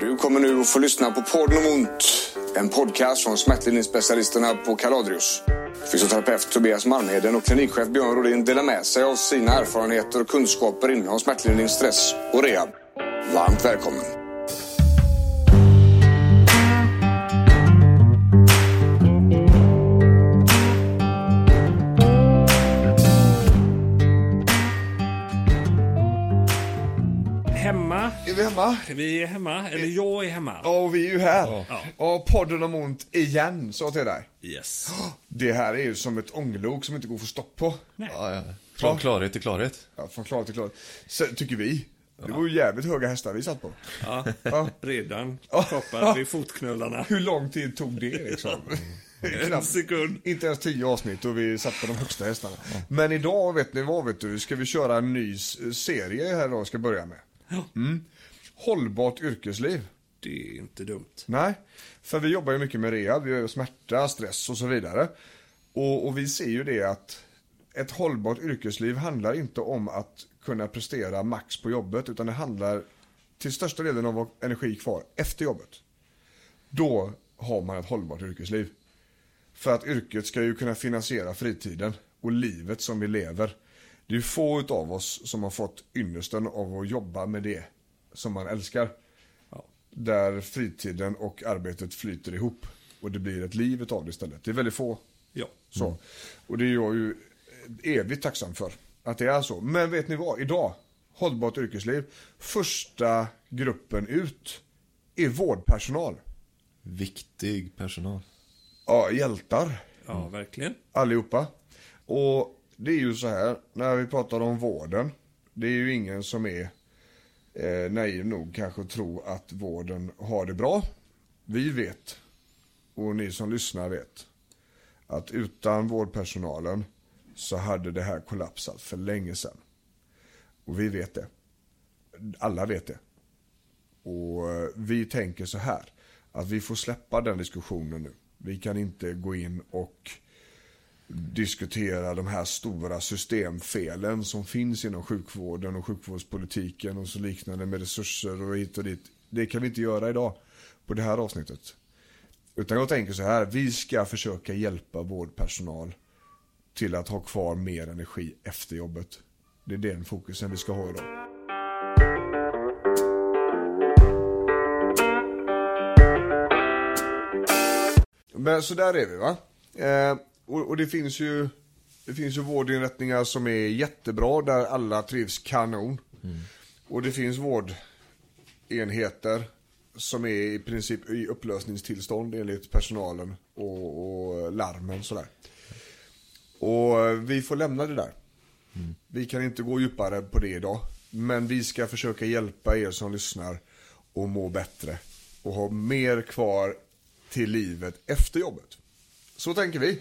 Du kommer nu att få lyssna på podden om ont. En podcast från smärtlindringsspecialisterna på Kaladrius. Fysioterapeut Tobias Malmheden och klinikchef Björn Rodin delar med sig av sina erfarenheter och kunskaper inom smärtlindring, stress och rehab. Varmt välkommen! Hemma. Vi är hemma, eller jag är hemma. Ja, och vi är ju här. Ja. Och podden om ont igen, sa jag till dig. Yes. Det här är ju som ett ånglok som inte går att få stopp på. Ja, ja. Från klarhet till klarhet. Ja, från klarhet till klarhet. Så, tycker vi. Det var ju jävligt höga hästar vi satt på. Ja, Ja. redan Ja. proppad vid fotknölarna. Hur lång tid tog det liksom? En Knappt. sekund. Inte ens tio avsnitt och vi satt på de högsta hästarna. Men idag, vet ni vad vet du? Ska vi köra en ny serie här idag, ska börja med. Mm. Hållbart yrkesliv. Det är inte dumt. Nej, för vi jobbar ju mycket med rehab, vi gör smärta, stress och så vidare. Och, och vi ser ju det att ett hållbart yrkesliv handlar inte om att kunna prestera max på jobbet, utan det handlar till största delen om att ha energi kvar efter jobbet. Då har man ett hållbart yrkesliv. För att yrket ska ju kunna finansiera fritiden och livet som vi lever. Det är få utav oss som har fått ynnesten av att jobba med det som man älskar. Där fritiden och arbetet flyter ihop. Och det blir ett liv utav det istället. Det är väldigt få. Ja. Så. Och det är jag ju evigt tacksam för. Att det är så. Men vet ni vad? Idag, hållbart yrkesliv. Första gruppen ut är vårdpersonal. Viktig personal. Ja, hjältar. Ja, verkligen. allihopa. Och det är ju så här, när vi pratar om vården, det är ju ingen som är eh, naiv nog kanske att tro att vården har det bra. Vi vet, och ni som lyssnar vet, att utan vårdpersonalen så hade det här kollapsat för länge sedan. Och vi vet det. Alla vet det. Och eh, vi tänker så här, att vi får släppa den diskussionen nu. Vi kan inte gå in och diskutera de här stora systemfelen som finns inom sjukvården och sjukvårdspolitiken och så liknande med resurser och hit och dit. Det kan vi inte göra idag på det här avsnittet. Utan jag tänker så här, vi ska försöka hjälpa vårdpersonal till att ha kvar mer energi efter jobbet. Det är den fokusen vi ska ha idag. Men så där är vi va. Eh, och, och det finns ju det finns ju vårdinrättningar som är jättebra där alla trivs kanon. Och det finns vårdenheter som är i princip i upplösningstillstånd enligt personalen och, och larmen sådär. Och vi får lämna det där. Vi kan inte gå djupare på det idag. Men vi ska försöka hjälpa er som lyssnar att må bättre. Och ha mer kvar till livet efter jobbet. Så tänker vi.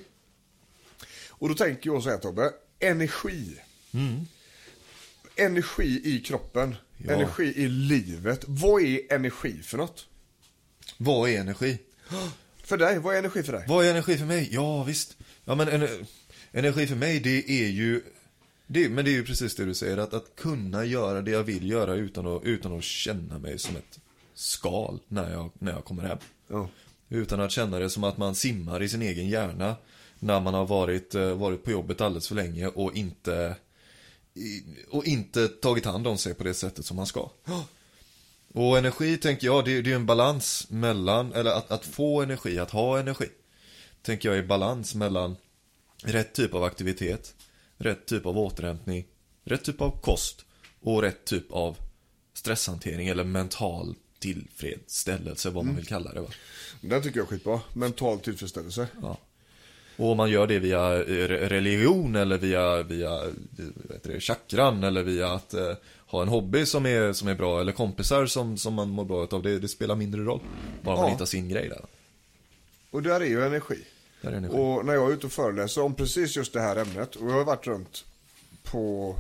Och då tänker jag så här Tobbe. Energi. Energi i kroppen. Ja. Energi i livet. Vad är energi för något? Vad är energi? För dig, vad är energi för dig? Vad är energi för mig? Ja, visst. Ja, men ener- energi för mig, det är ju... Det, men det är ju precis det du säger, att, att kunna göra det jag vill göra utan att, utan att känna mig som ett skal när jag, när jag kommer hem. Ja. Utan att känna det som att man simmar i sin egen hjärna när man har varit, eh, varit på jobbet alldeles för länge och inte, och inte tagit hand om sig på det sättet som man ska. Och energi tänker jag, det, det är en balans mellan, eller att, att få energi, att ha energi. Tänker jag är balans mellan rätt typ av aktivitet, rätt typ av återhämtning, rätt typ av kost och rätt typ av stresshantering eller mental tillfredsställelse, vad man vill kalla det va. Den tycker jag är skitbra. Mental tillfredsställelse. Ja. Och om man gör det via eh, re- religion eller via, via eh, det, chakran eller via att eh, ha en hobby som är, som är bra eller kompisar som, som man mår bra av. Det, det spelar mindre roll. Bara man Ja. hittar sin grej där. Och där är ju energi. där är energi. Och när jag är ute och föreläser om precis just det här ämnet. Och jag har varit runt på,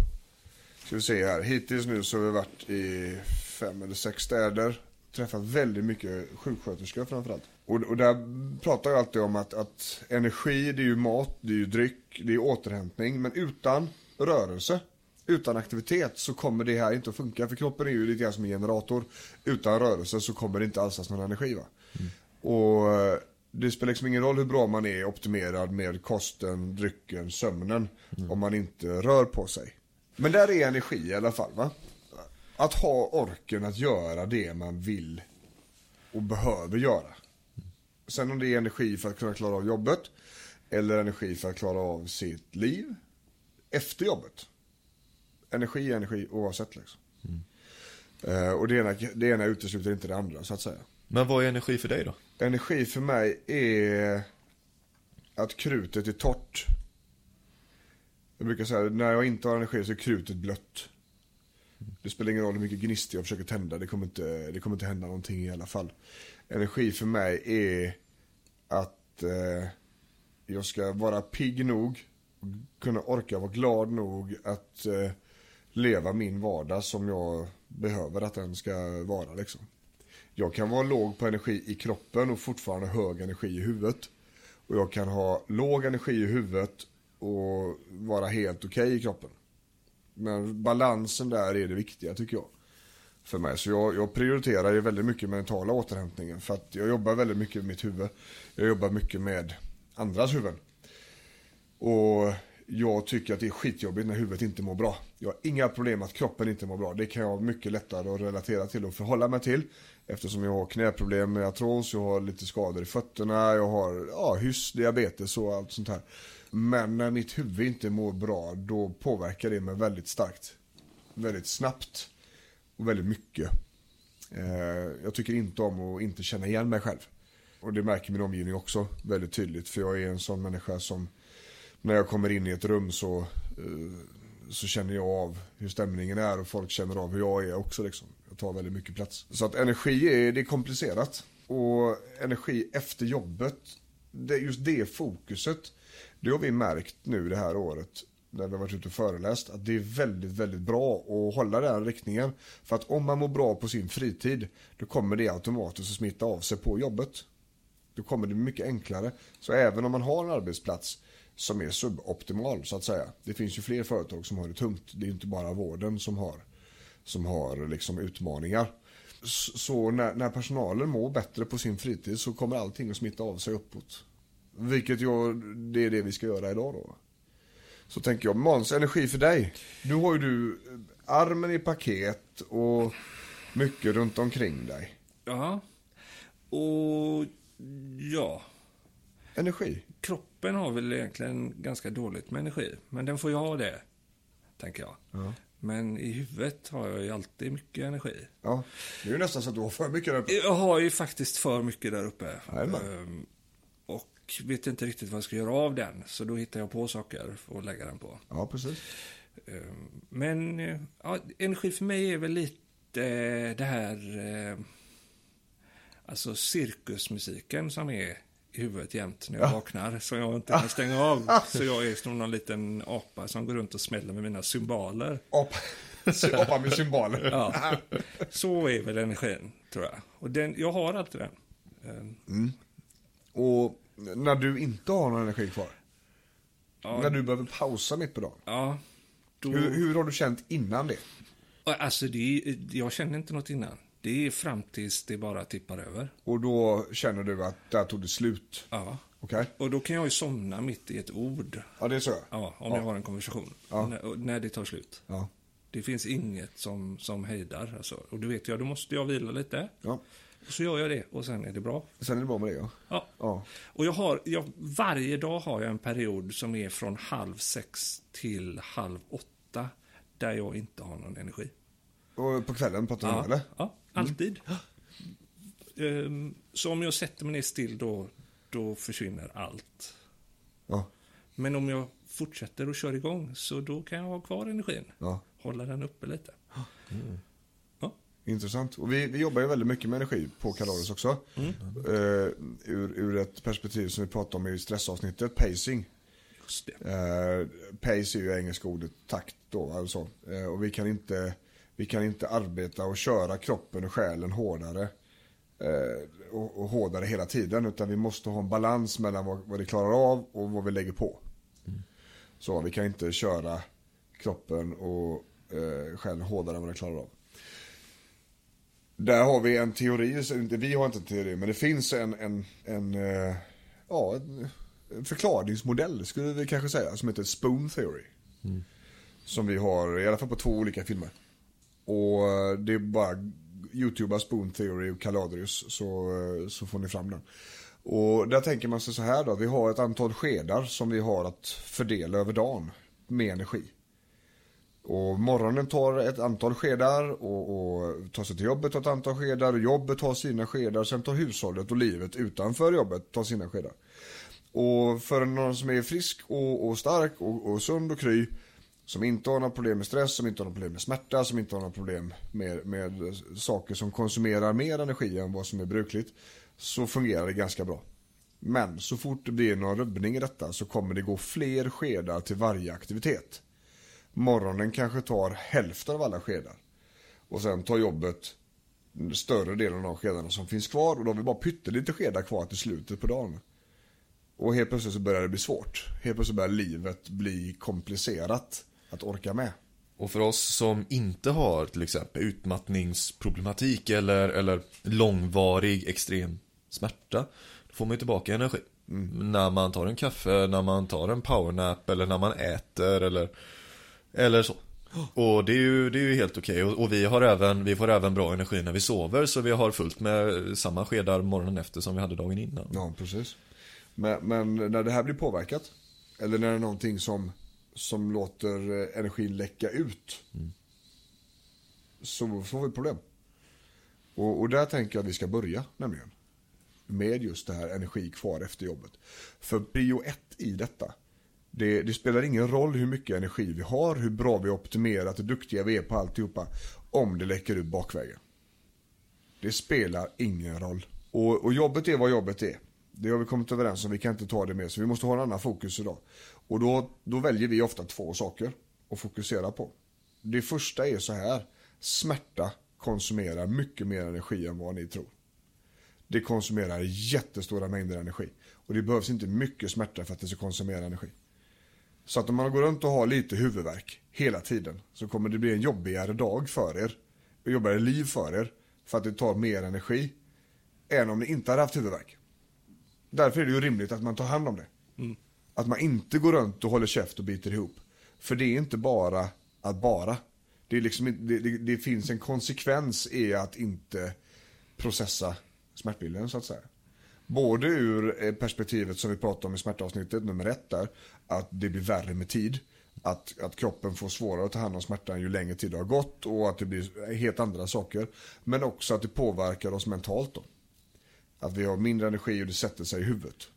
ska vi se här, hittills nu så har vi varit i fem eller sex städer. Träffat väldigt mycket sjuksköterskor framförallt. Och, och där pratar jag alltid om att, att energi, det är ju mat, det är ju dryck, det är återhämtning. Men utan rörelse Utan aktivitet så kommer det här inte att funka. För kroppen är ju lite grann som en generator. Utan rörelse så kommer det inte alls någon energi. Va? Och eh, det spelar liksom ingen roll hur bra man är optimerad med kosten, drycken, sömnen. Om man inte rör på sig. Men där är energi i alla fall. va? Att ha orken att göra det man vill och behöver göra. Sen om det är energi för att kunna klara av jobbet. Eller energi för att klara av sitt liv. Efter jobbet. Energi är energi oavsett liksom. Eh, och det ena, det ena utesluter inte det andra så att säga. Men vad är energi för dig då? Energi för mig är att krutet är torrt. Jag brukar säga när jag inte har energi så är krutet blött. Det spelar ingen roll hur mycket gnist jag försöker tända, det kommer inte, det kommer inte hända någonting i alla fall. Energi för mig är att eh, jag ska vara pigg nog, kunna orka vara glad nog att eh, leva min vardag som jag behöver att den ska vara liksom. Jag kan vara låg på energi i kroppen och fortfarande hög energi i huvudet. Och jag kan ha låg energi i huvudet och vara helt okej i kroppen. Men balansen där är det viktiga tycker jag. För mig. Så jag, jag prioriterar ju väldigt mycket mentala återhämtningen. För att jag jobbar väldigt mycket med mitt huvud. Jag jobbar mycket med andras huvuden. Och jag tycker att det är skitjobbigt när huvudet inte mår bra. Jag har inga problem med att kroppen inte mår bra. Det kan jag ha mycket lättare att relatera till och förhålla mig till. Eftersom jag har knäproblem med artros, jag har lite skador i fötterna, jag har ja, hyss, diabetes och allt sånt här. Men när mitt huvud inte mår bra, då påverkar det mig väldigt starkt. Väldigt snabbt. Och väldigt mycket. Eh, jag tycker inte om att inte känna igen mig själv. Och det märker min omgivning också väldigt tydligt. För jag är en sån människa som när jag kommer in i ett rum så, eh, så känner jag av hur stämningen är och folk känner av hur jag är också. Liksom. Jag tar väldigt mycket plats. Så att energi är, det är komplicerat. Och energi efter jobbet, det, just det fokuset, det har vi märkt nu det här året när vi har varit ute och föreläst, att det är väldigt, väldigt bra att hålla den riktningen. För att om man mår bra på sin fritid, då kommer det automatiskt att smitta av sig på jobbet. Då kommer det bli mycket enklare. Så även om man har en arbetsplats som är suboptimal så att säga. Det finns ju fler företag som har det tungt. Det är inte bara vården som har, som har liksom utmaningar. Så, så när, när personalen mår bättre på sin fritid så kommer allting att smitta av sig uppåt. Vilket jag, det är det vi ska göra idag då. Så tänker jag, Måns, energi för dig. Nu har ju du armen i paket och mycket runt omkring dig. Ja. Och ja, Energi. kroppen har väl egentligen ganska dåligt med energi. Men den får ju ha det, tänker jag. Ja. Men i huvudet har jag ju alltid mycket energi. Ja, det är ju nästan så att du har för mycket där uppe. Jag har ju faktiskt för mycket där uppe. Jajamän. Ehm, och vet inte riktigt vad jag ska göra av den. Så då hittar jag på saker att lägga den på. Ja, precis. Ehm, Men eh, ja, energi för mig är väl lite eh, det här... eh, Alltså cirkusmusiken som är i huvudet jämt när jag vaknar. Som jag inte kan stänga av. Så jag är som någon liten apa som går runt och smäller med mina cymbaler. Apa, apa med symboler. Ja. Så är väl energin, tror jag. Och den, jag har alltid den. Ehm, Och när du inte har någon energi kvar. Ja. När du behöver pausa mitt på dagen. Ja, då... Hur, hur har du känt innan det? Alltså, det är, jag känner inte något innan. Det är fram tills det bara tippar över. Och då känner du att där tog det slut? Ja. Okej? Och då kan jag ju somna mitt i ett ord. Ja, det är så? Ja, om jag har en konversation. Ja. När, när det tar slut. Ja. Det finns inget som, som hejdar. Alltså. Och då vet jag, då måste jag vila lite. ja. Så gör jag det och sen är det bra. Sen är det bra med det, ja. Ja. Ja. Och jag har, jag, varje dag har jag en period som är från halv sex till halv åtta. Där jag inte har någon energi. Och på kvällen pratar du om, Ja, eller? ja alltid. Ehm, så om jag sätter mig ner still då, då försvinner allt. Ja. Men om jag fortsätter och kör igång så då kan jag ha kvar energin. ja. Hålla den uppe lite. Ja. Intressant. Och vi, vi jobbar ju väldigt mycket med energi på Kalaris också. Mm. Eh, ur, ur ett perspektiv som vi pratade om i stressavsnittet, pacing. Just det. Eh, pace är ju engelska ordet takt då, alltså. eh, och vi kan, inte, vi kan inte arbeta och köra kroppen och själen hårdare. Och, och hårdare hela tiden, utan vi måste ha en balans mellan vad, vad det klarar av och vad vi lägger på. Så vi kan inte köra kroppen och eh, själv hårdare än vad den klarar av. Där har vi en teori, vi har inte en teori, men det finns en, en, en, eh, ja, en, förklaringsmodell skulle vi kanske säga, som heter Spoon Theory. Som vi har, i alla fall på två olika filmer. Och eh, det är bara YouTuba Spoon Theory och Caladrius så, eh, så får ni fram den. Och där tänker man sig så här då, vi har ett antal skedar som vi har att fördela över dagen med energi. Och morgonen tar ett antal skedar och, och tar sig till jobbet tar ett antal skedar och jobbet tar sina skedar. Sen tar hushållet och livet utanför jobbet tar sina skedar. Och för någon som är frisk och, och stark och, och sund och kry som inte har några problem med stress, som inte har några problem med smärta, som inte har några problem med, med saker som konsumerar mer energi än vad som är brukligt. Så fungerar det ganska bra. Men så fort det blir någon rubbning i detta så kommer det gå fler skedar till varje aktivitet. Morgonen kanske tar hälften av alla skedar. Och sen tar jobbet större delen av de skedarna som finns kvar och då har vi bara pyttelite skedar kvar till slutet på dagen. Och helt plötsligt så börjar det bli svårt. Helt plötsligt börjar livet bli komplicerat att orka med. Och för oss som inte har till exempel utmattningsproblematik eller, eller långvarig extrem smärta, då får man ju tillbaka energi. När man tar en kaffe, när man tar en powernap eller när man äter eller, eller så. Och det är ju, det är ju helt okej. Och, och vi, har även, vi får även bra energi när vi sover, så vi har fullt med samma skedar morgonen efter som vi hade dagen innan. Ja, precis. Men, men när det här blir påverkat, eller när det är någonting som, som låter energin läcka ut, så får vi problem. Och, och där tänker jag att vi ska börja, nämligen. Med just det här energi kvar efter jobbet. För prio ett i detta, det, det spelar ingen roll hur mycket energi vi har, hur bra vi har optimerat, hur duktiga vi är på alltihopa, om det läcker ut bakvägen. Det spelar ingen roll. Och, och jobbet är vad jobbet är. Det har vi kommit överens om, vi kan inte ta det mer, Så vi måste ha en annan fokus idag. Och då, då väljer vi ofta två saker att fokusera på. Det första är så här. Smärta konsumerar mycket mer energi än vad ni tror. Det konsumerar jättestora mängder energi. Och det behövs inte mycket smärta för att det ska konsumera energi. Så att om man går runt och har lite huvudvärk hela tiden så kommer det bli en jobbigare dag för er. Och jobbigare liv för er. För att det tar mer energi. Än om ni inte hade haft huvudvärk. Därför är det ju rimligt att man tar hand om det. Att man inte går runt och håller käft och biter ihop. För det är inte bara att bara. Det, är liksom, det, det, det finns en konsekvens i att inte processa smärtbilden så att säga. Både ur eh, perspektivet som vi pratade om i smärtavsnittet nummer ett där. Att det blir värre med tid. Att, att kroppen får svårare att ta hand om smärtan ju längre tid det har gått och att det blir helt andra saker. Men också att det påverkar oss mentalt då. Att vi har mindre energi och det sätter sig i huvudet.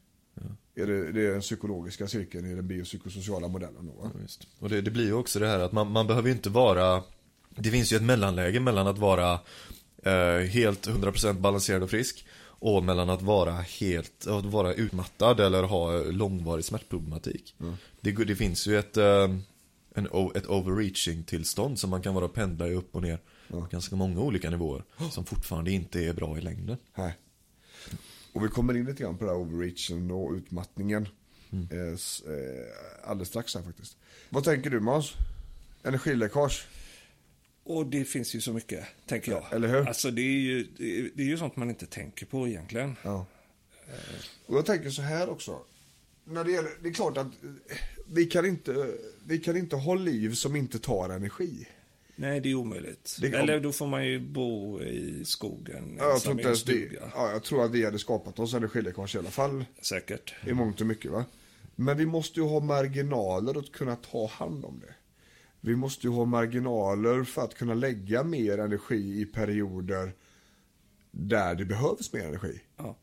Är det, det är den psykologiska cirkeln i den biopsykosociala modellen då va? Ja. Och det, det blir ju också det här att man, man behöver ju inte vara Det finns ju ett mellanläge mellan att vara eh, helt 100% balanserad och frisk och mellan att vara helt, att vara utmattad eller ha långvarig smärtproblematik. Det, det finns ju ett, eh, en, ett overreaching tillstånd som man kan vara pendla i upp och ner på ganska många olika nivåer som fortfarande inte är bra i längden. Nej. Och vi kommer in lite grann på det här overreachen och utmattningen. Eh, s- eh, alldeles strax här faktiskt. Vad tänker du Måns? Energiläckage? Och det finns ju så mycket, tänker jag. Eller hur? Alltså det är ju, det är, ju sånt man inte tänker på egentligen. Ja. Och jag tänker så här också. När det, gäller, det är klart att eh, vi kan, inte, vi kan inte ha liv som inte tar energi. Nej, det är omöjligt. Det- Eller då får man ju bo i skogen Ja, jag, tror inte det, ja, jag tror att vi hade skapat oss energiläckage i alla fall. Säkert. I mångt och mycket va. Men vi måste ju ha marginaler att kunna ta hand om det. Vi måste ju ha marginaler för att kunna lägga mer energi i perioder där det behövs mer energi. Ja.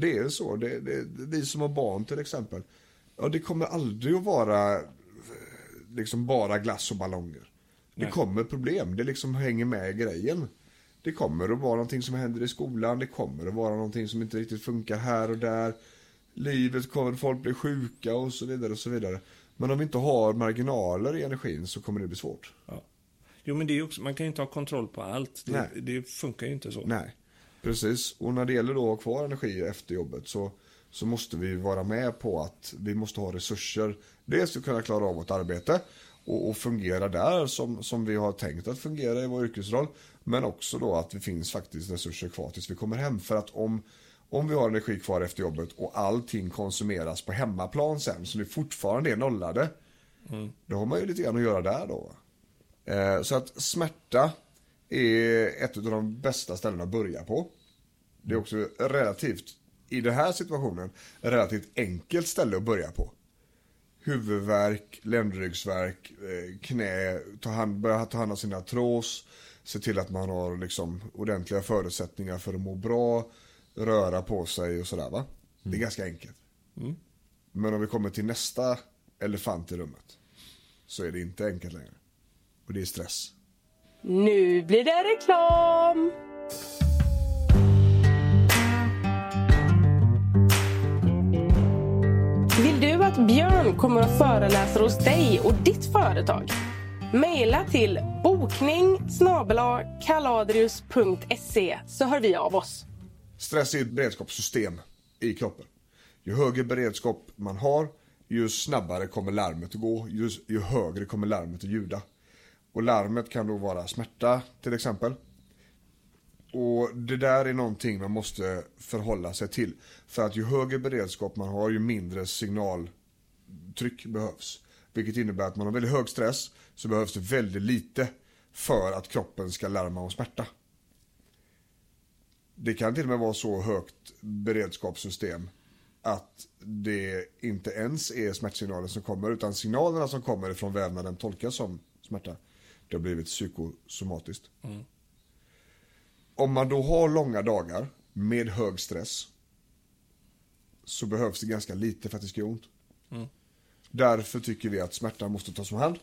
Det är så. Det, det, vi som har barn till exempel. Ja, det kommer aldrig att vara eh, liksom bara glass och ballonger. Det Nej. kommer problem. Det liksom hänger med i grejen. Det kommer att vara någonting som händer i skolan. Det kommer att vara någonting som inte riktigt funkar här och där. Livet kommer, folk blir sjuka och så vidare och så vidare. Men om vi inte har marginaler i energin så kommer det bli svårt. Ja. Jo, men det är också, man kan ju inte ha kontroll på allt. Det, Nej. det funkar ju inte så. Nej, precis. Och när det gäller då att ha kvar energi efter jobbet så, så måste vi vara med på att vi måste ha resurser. Dels för att kunna klara av vårt arbete och, och fungera där som, som vi har tänkt att fungera i vår yrkesroll. Men också då att det finns faktiskt resurser kvar tills vi kommer hem. För att om, om vi har energi kvar efter jobbet och allting konsumeras på hemmaplan sen så vi fortfarande är nollade. Då har man ju lite grann att göra där då. Eh, så att smärta är ett av de bästa ställena att börja på. Det är också relativt, i den här situationen, relativt enkelt ställe att börja på. Huvudvärk, ländryggsvärk, eh, knä, ta hand, börja ta hand om sina artros, se till att man har liksom ordentliga förutsättningar för att må bra, röra på sig och sådär va. Det är ganska enkelt. Men om vi kommer till nästa elefant i rummet så är det inte enkelt längre. Och det är stress. Nu blir det reklam! Vill du att Björn kommer och föreläser hos dig och ditt företag? Maila till bokning kaladrius.se så hör vi av oss. Stress är ett beredskapssystem i kroppen. Ju högre beredskap man har, ju snabbare kommer larmet att gå, ju, ju högre kommer larmet att ljuda. Och larmet kan då vara smärta till exempel. Och det där är någonting man måste förhålla sig till. För att ju högre beredskap man har, ju mindre signaltryck behövs. Vilket innebär att man har väldigt hög stress, så behövs det väldigt lite för att kroppen ska larma om smärta. Det kan till och med vara så högt beredskapssystem att det inte ens är smärtsignaler som kommer utan signalerna som kommer från vävnaden tolkas som smärta. Det har blivit psykosomatiskt. Om man då har långa dagar med hög stress så behövs det ganska lite för att det ska göra ont. Därför tycker vi att smärtan måste tas om hand.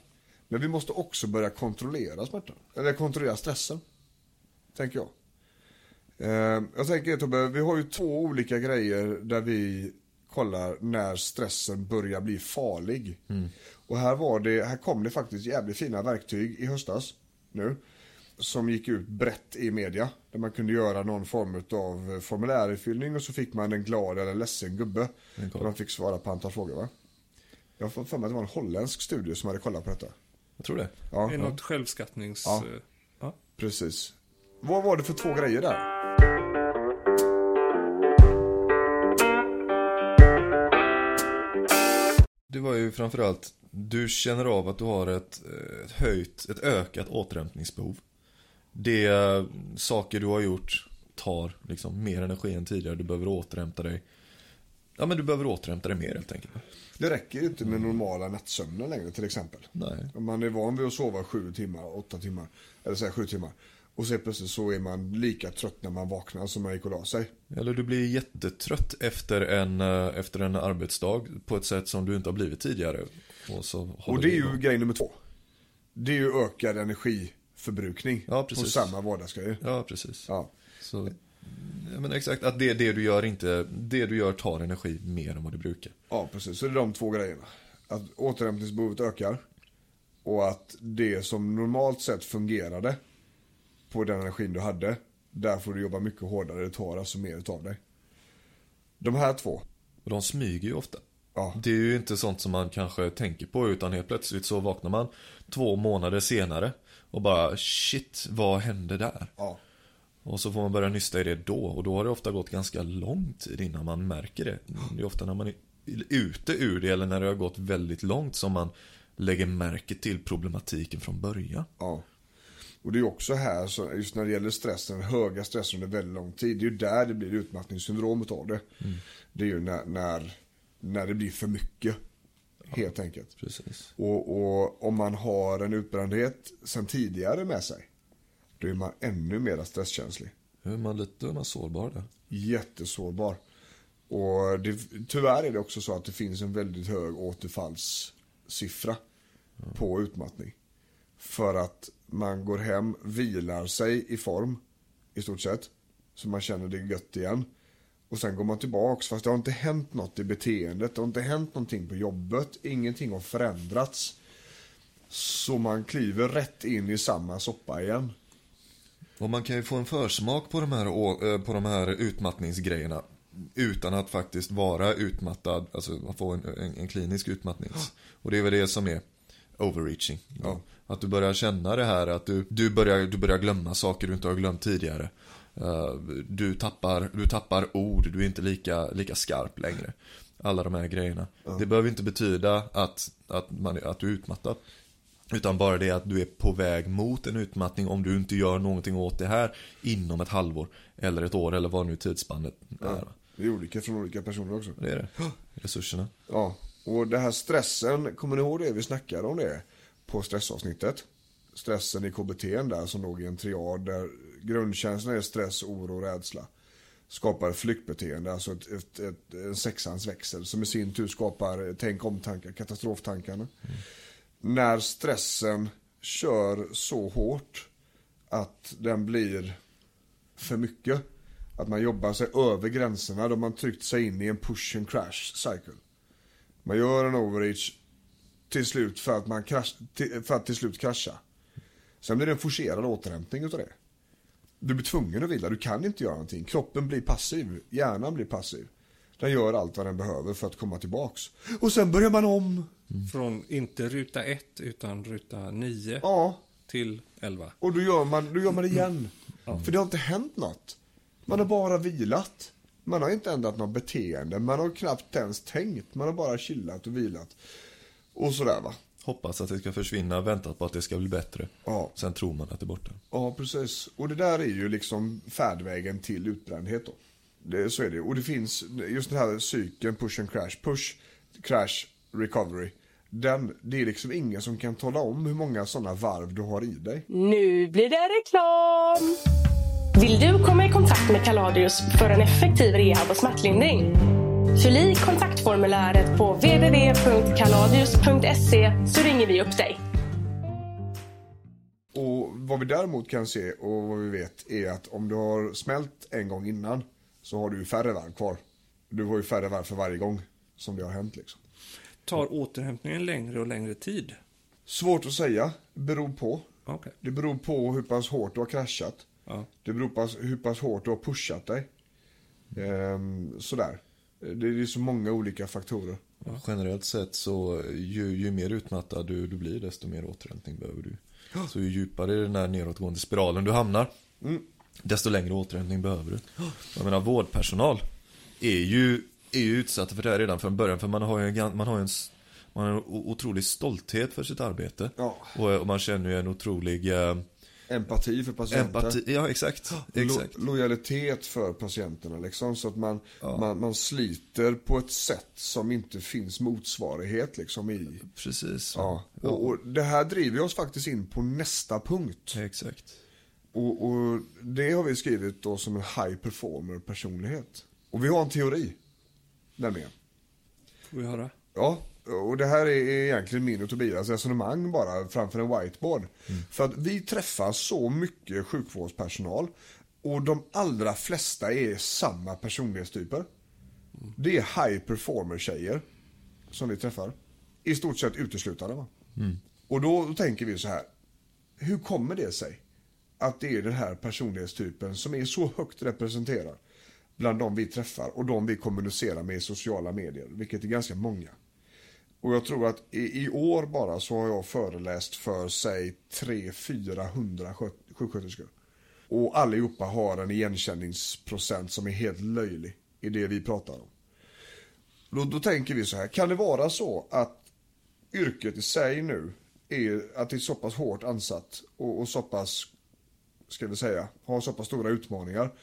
Men vi måste också börja kontrollera smärtan. Eller kontrollera stressen. Tänker jag. Eh, jag tänker Tobbe, vi har ju två olika grejer där vi kollar när stressen börjar bli farlig. Och här var det, här kom det faktiskt jävligt fina verktyg i höstas nu. Som gick ut brett i media. Där man kunde göra någon form av formulärfyllning och så fick man en glad eller ledsen gubbe. Och de fick svara på antal frågor va? Jag har fått för mig att det var en holländsk studie som hade kollat på detta. Jag tror det. Ja, Är det något självskattnings... Ja. ja. precis. Vad var det för två grejer där? Det var ju framförallt, du känner av att du har ett, eh, ett höjt, ett ökat återhämtningsbehov. Det eh, saker du har gjort tar liksom mer energi än tidigare, du behöver återhämta dig. Ja men du behöver återhämta dig mer helt enkelt. Det räcker ju inte med normala nattsömnen längre till exempel. Nej. Om man är van vid att sova sju timmar, åtta timmar, eller säga sju timmar. Och så plötsligt så är man lika trött när man vaknar som man gick och la sig. Eller du blir jättetrött efter en, eh, efter en arbetsdag på ett sätt som du inte har blivit tidigare. Och, Och det är ju grej nummer två. Det är ju ökad energiförbrukning Ja, på samma vardagsgrejer. Ja, precis. Ja. Så, ja, men exakt, att det, det du gör inte, det du gör tar energi mer än vad det brukar. ja, precis. Så det är de två grejerna. Att återhämtningsbehovet ökar. Och att det som normalt sett fungerade på den energin du hade, där får du jobba mycket hårdare. Det tar alltså mer utav dig. De här två. Och de smyger ju ofta. Ja. Det är ju inte sånt som man kanske tänker på utan helt plötsligt så vaknar man två månader senare och bara shit, vad hände där? Ja. Och så får man börja nysta i det då och då har det ofta gått ganska lång tid innan man märker det. Det är ofta när man är ute ur det eller när det har gått väldigt långt som man lägger märke till problematiken från början. Ja. Och det är också här, så just när det gäller stressen, höga stressen under väldigt lång tid. Det är ju där det blir utmattningssyndromet av det. Det är ju när, när, när det blir för mycket. Helt enkelt. Precis. Och, och om man har en utbrändhet sen tidigare med sig. Då är man ännu mer stresskänslig. Då är man lite man sårbar där. Jättesårbar. Och det, tyvärr är det också så att det finns en väldigt hög återfallssiffra på utmattning. För att man går hem, vilar sig i form i stort sett. Så man känner det gött igen. Och sen går man tillbaks fast det har inte hänt något i beteendet. Det har inte hänt någonting på jobbet. Ingenting har förändrats. Så man kliver rätt in i samma soppa igen. Och man kan ju få en försmak på de här, eh, på de här utmattningsgrejerna utan att faktiskt vara utmattad, alltså att få en, en, en klinisk utmattnings. Och det är väl det som är overreaching. Ja. Att du börjar känna det här att du, du, börjar, du börjar glömma saker du inte har glömt tidigare. Eh, du, tappar, du tappar ord, du är inte lika, lika skarp längre. Alla de här grejerna. Det behöver inte betyda att, att, man, att du är utmattad. Utan bara det att du är på väg mot en utmattning om du inte gör någonting åt det här inom ett halvår. Eller ett år eller vad nu tidsspannet är. Det är olika från olika personer också. Det är det. Resurserna. Ja, och det här stressen, kommer ni ihåg det vi snackade om det på stressavsnittet? Stressen i KBT där som låg i en triad där grundkänslan är stress, oro och rädsla. Skapar flyktbeteende, alltså ett, ett, ett, en sexans växel som i sin tur skapar tänk om-tankar, katastroftankarna. När stressen kör så hårt att den blir för mycket. Att man jobbar sig över gränserna då man tryckt sig in i en push and crash cycle. Man gör en overreach till slut för att, man krasch, till, för att till slut krascha. Sen blir det en forcerad återhämtning utav det. Du blir tvungen att vila, du kan inte göra någonting. Kroppen blir passiv, hjärnan blir passiv. Den gör allt vad den behöver för att komma tillbaks. Och sen börjar man om. Från inte ruta 1 utan ruta 9 Ja, till 11. och då gör man, då gör man det igen. För det har inte hänt något. Man har bara vilat. Man har inte ändrat något beteende. Man har knappt ens tänkt. Man har bara chillat och vilat. Och sådär va. Hoppas att det ska försvinna, väntat på att det ska bli bättre. Ja. Sen tror man att det är borta. Ja, precis. Och det där är ju liksom färdvägen till utbrändhet då. Det, så är det. Och det finns, just den här cykeln, push and crash. Push, crash, recovery. Den, det är liksom ingen som kan tala om hur många sådana varv du har i dig. Nu blir det reklam! Vill du komma i kontakt med Kaladius för en effektiv rehab och smärtlindring? Fyll i kontaktformuläret på www.kaladius.se så ringer vi upp dig. Och vad vi däremot kan se och vad vi vet är att om du har smält en gång innan så har du färre varv kvar. Du har ju färre varv för varje gång som det har hänt liksom. Tar återhämtningen längre och längre tid? Svårt att säga, beror på. Okej. Det beror på hur pass hårt du har kraschat. Ja. Det beror på hur pass hårt du har pushat dig. Ehm, sådär. Det är så många olika faktorer. Generellt sett så ju, ju mer utmattad du, du blir desto mer återhämtning behöver du. Så ju djupare i den här nedåtgående spiralen du hamnar desto längre återhämtning behöver du. Jag menar vårdpersonal är ju, är ju utsatta för det här redan från början för man har ju en, man har en, man har en otrolig stolthet för sitt arbete. Ja. Och, och man känner ju en otrolig eh, Empati för patienter. empati. Ja exakt. exakt. Lo- lojalitet för patienterna liksom. Så att man, man, man sliter på ett sätt som inte finns motsvarighet liksom i. Precis. Ja. Och, och det här driver oss faktiskt in på nästa punkt. Exakt. Och, och det har vi skrivit då som en high performer personlighet. Och vi har en teori. Nämligen. Får vi höra? Ja, och det här är egentligen min och Tobias resonemang bara framför en whiteboard. För att vi träffar så mycket sjukvårdspersonal och de allra flesta är samma personlighetstyper. Det är high performer tjejer som vi träffar. I stort sett uteslutande va. Och då tänker vi så här. Hur kommer det sig att det är den här personlighetstypen som är så högt representerad bland de vi träffar och de vi kommunicerar med i sociala medier, vilket är ganska många. Och jag tror att i, i år bara så har jag föreläst för sig 300-400 sjuksköterskor. Och allihopa har en igenkänningsprocent som är helt löjlig i det vi pratar om. Då, då tänker vi så här, kan det vara så att yrket i sig nu är att det är så pass hårt ansatt och, och så pass, ska vi säga, har så pass stora utmaningar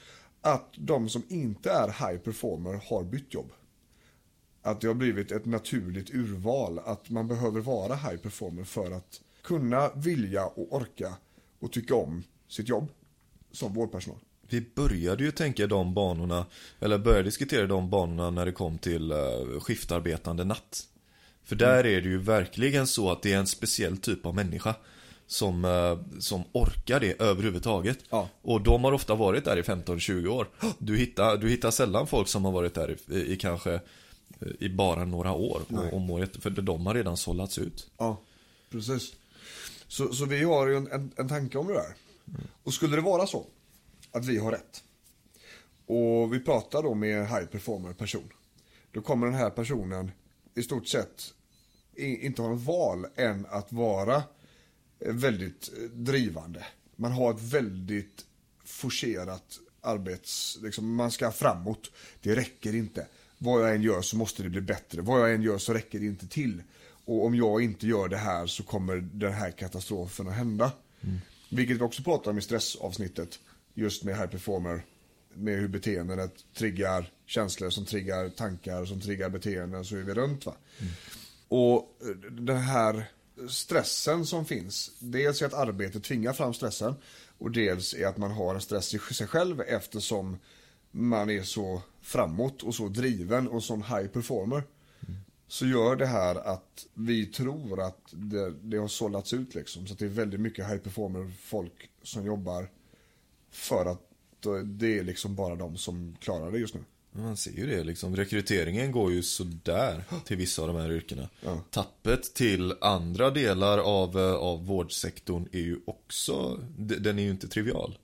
att de som inte är high performer har bytt jobb. Att det har blivit ett naturligt urval, att man behöver vara high performer för att kunna, vilja och orka och tycka om sitt jobb som vårdpersonal. Vi började ju tänka de banorna, eller började diskutera de banorna när det kom till uh, skiftarbetande natt. För där är det ju verkligen så att det är en speciell typ av människa som, eh, som orkar det överhuvudtaget. Ja. Och de har ofta varit där i 15-20 år. Du hittar, du hittar sällan folk som har varit där i, i kanske eh, i bara några år och, och mår jätte- för de har redan sållats ut. Ja, precis. Så, så vi har ju en, en, en tanke om det där. Och skulle det vara så att vi har rätt och vi pratar då med en high performer person. Då kommer den här personen i stort sett inte har något val än att vara eh, väldigt eh, drivande. Man har ett väldigt forcerat arbets... Liksom, man ska framåt. Det räcker inte. Vad jag än gör så måste det bli bättre. Vad jag än gör så räcker det inte till. Och om jag inte gör det här så kommer den här katastrofen att hända. Vilket vi också pratar om i stressavsnittet. Just med high performer. Med hur beteendet triggar känslor som triggar tankar som triggar beteenden så är vi runt va. Och eh, den här stressen som finns. Dels är att arbetet tvingar fram stressen. Och dels är att man har en stress i sig själv eftersom man är så framåt och så driven och sån high performer. Så gör det här att vi tror att det, det har sållats ut liksom. Så att det är väldigt mycket high performer folk som jobbar för att det är liksom bara de som klarar det just nu. Man ser ju det liksom. Rekryteringen går ju sådär till vissa av de här yrkena. Tappet till andra delar av, eh, av vårdsektorn är ju också, de- den är ju inte trivial.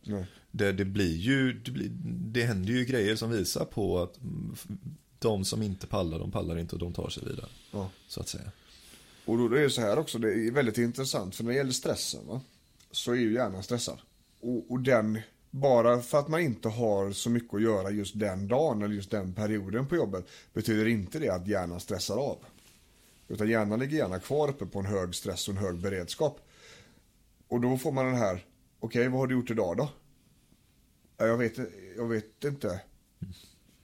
Det, det blir ju, det, blir, det händer ju grejer som visar på att de som inte pallar, de pallar inte och de tar sig vidare. Ja. Så att säga. Och då är det så här också, det är väldigt intressant för när det gäller stressen va, så är ju hjärnan stressad. Och, och den, bara för att man inte har så mycket att göra just den dagen eller just den perioden på jobbet betyder inte det att hjärnan stressar av. Utan hjärnan ligger gärna kvar uppe på en hög stress och en hög beredskap. Och då får man den här, okej vad har du gjort idag då? Ja, jag vet, jag vet inte.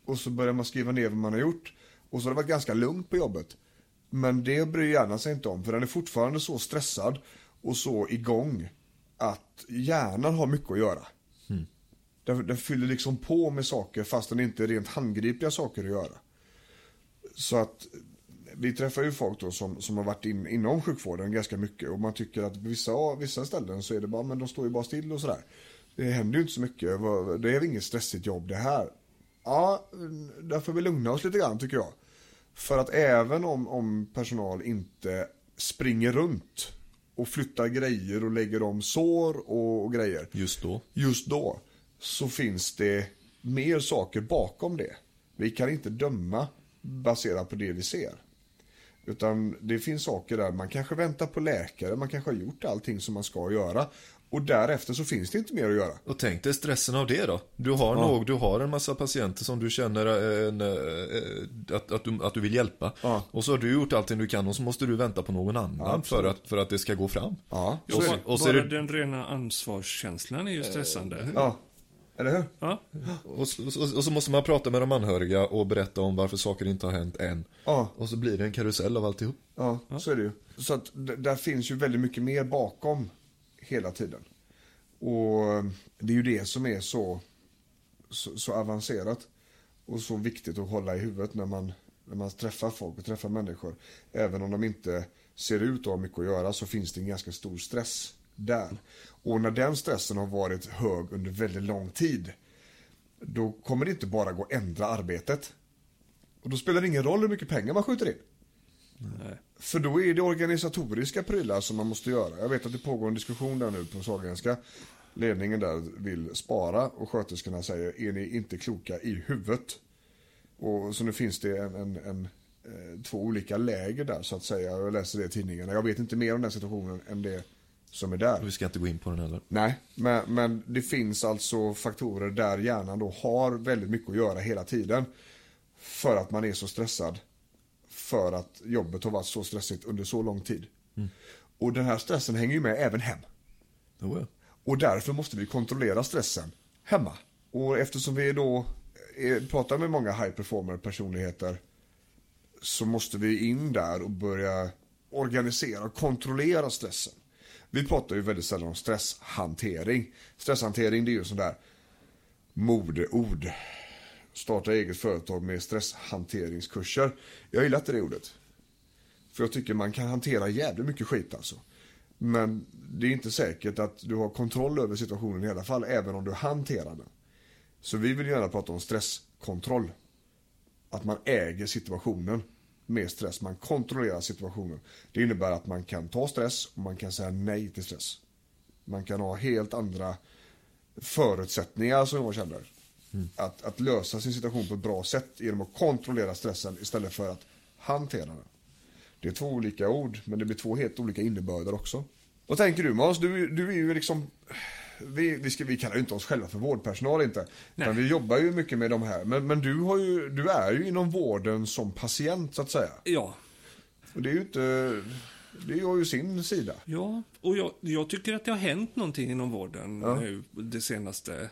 Och så börjar man skriva ner vad man har gjort. Och så har det varit ganska lugnt på jobbet. Men det bryr hjärnan sig inte om, för den är fortfarande så stressad och så igång att hjärnan har mycket att göra. Den, den fyller liksom på med saker fast den inte är rent handgripliga saker att göra. Så att vi träffar ju folk då som, som har varit in, inom sjukvården ganska mycket och man tycker att på vissa, vissa ställen så är det bara, men de står ju bara still och sådär. Det händer ju inte så mycket, det är väl inget stressigt jobb det här. Ja, där får vi lugna oss lite grann tycker jag. För att även om, om personal inte springer runt och flyttar grejer och lägger om sår och, och grejer Just då. just då så finns det mer saker bakom det. Vi kan inte döma baserat på det vi ser. Utan det finns saker där man kanske väntar på läkare, man kanske har gjort allting som man ska göra. Och därefter så finns det inte mer att göra. Och tänk dig stressen av det då. Du har, nog, du har en massa patienter som du känner eh, en, eh, att, att, du, att du vill hjälpa. Ja. Och så har du gjort allting du kan och så måste du vänta på någon annan för, att, för att det ska gå fram. Ja, Ja, så är bara det. och så är bara det- den rena ansvarskänslan är ju stressande. Ja, eller hur? Ja. Och, så- och, så- och så måste man prata med de anhöriga och berätta om varför saker inte har hänt än. Ja. Och så blir det en karusell av alltihop. Ja, så är det ju. Så att där finns ju väldigt mycket mer bakom hela tiden. Och det är ju det som är så, så, så avancerat och så viktigt att hålla i huvudet när man, när man träffar folk och träffar människor. Även om de inte ser ut att ha mycket att göra så finns det en ganska stor stress där. Och när den stressen har varit hög under väldigt lång tid då kommer det inte bara gå att ändra arbetet. Och då spelar det ingen roll hur mycket pengar man skjuter in. Nej. För då är det organisatoriska prylar som man måste göra. Jag vet att det pågår en diskussion där nu på Sahlgrenska. Ledningen där vill spara och sköterskorna säger är ni inte kloka i huvudet? Och så nu finns det en, en, en, eh, två olika läger där så att säga. Jag läser det i tidningarna. Jag vet inte mer om den situationen än det som är där. Vi ska inte gå in på den heller. Nej, men, men det finns alltså faktorer där hjärnan då har väldigt mycket att göra hela tiden. För att man är så stressad. För att jobbet har varit så stressigt under så lång tid. Och den här stressen hänger ju med även hem. Jo, ja. Och därför måste vi kontrollera stressen hemma. Och eftersom vi då är, pratar med många high performer personligheter så måste vi in där och börja organisera och kontrollera stressen. Vi pratar ju väldigt sällan om stresshantering. Stresshantering det är ju sån där modeord. Starta eget företag med stresshanteringskurser. Jag gillar inte det ordet. För jag tycker man kan hantera jävligt mycket skit alltså. Men det är inte säkert att du har kontroll över situationen i alla fall, även om du hanterar den. Så vi vill gärna prata om stresskontroll. Att man äger situationen med stress. Man kontrollerar situationen. Det innebär att man kan ta stress och man kan säga nej till stress. Man kan ha helt andra förutsättningar som jag känner. Att, att lösa sin situation på ett bra sätt genom att kontrollera stressen istället för att hantera den. Det är två olika ord, men det blir två helt olika innebörder också. Vad tänker du Måns? Du, du är ju liksom vi, vi, ska, vi kallar ju inte oss själva för vårdpersonal inte. Men vi jobbar ju mycket med de här. Men, men du, har ju, du är ju inom vården som patient så att säga. Ja. Och det är ju inte... Det har ju sin sida. Ja, och jag, jag tycker att det har hänt någonting inom vården ja. nu de senaste,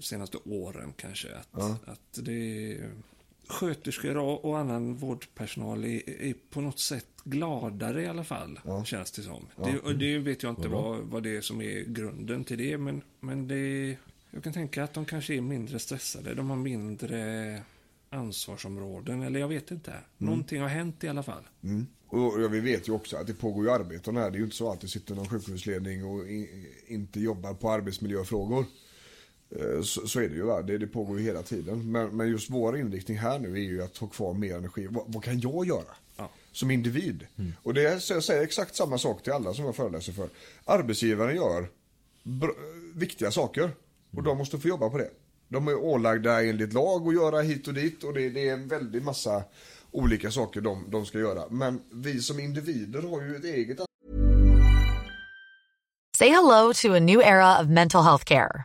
senaste åren kanske. Att, ja. att det sköterskor och annan vårdpersonal är, är, på något sätt gladare i alla fall, ja. känns det som. Ja. Det, det, vet jag inte vad, vad det är som är grunden till det, men, men det, jag kan tänka att de kanske är mindre stressade. De har mindre ansvarsområden, eller jag vet inte. Mm. Någonting har hänt i alla fall. Mm. Och vi vet ju också att det pågår ju arbeten här. Det är ju inte så att det sitter någon sjukhusledning och inte jobbar på arbetsmiljöfrågor. Eh, så, så, är det ju, va? Det, det pågår ju hela tiden. Men, men, just vår inriktning här nu är ju att ha kvar mer energi. Vad, vad kan jag göra? Ja. Som individ. Mm. Och det är, så jag säger exakt samma sak till alla som jag föreläser för. Arbetsgivaren gör viktiga saker. Och mm. de måste få jobba på det. De är ålagda enligt lag att göra hit och dit. Och det, det är en väldig massa olika saker de, de ska göra. Men vi som individer har ju ett eget Say hello to a new era of mental health care.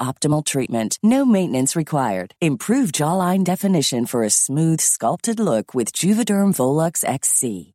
optimal treatment. No maintenance required. Improve jawline definition for a smooth, sculpted look with Juvederm Volux XC.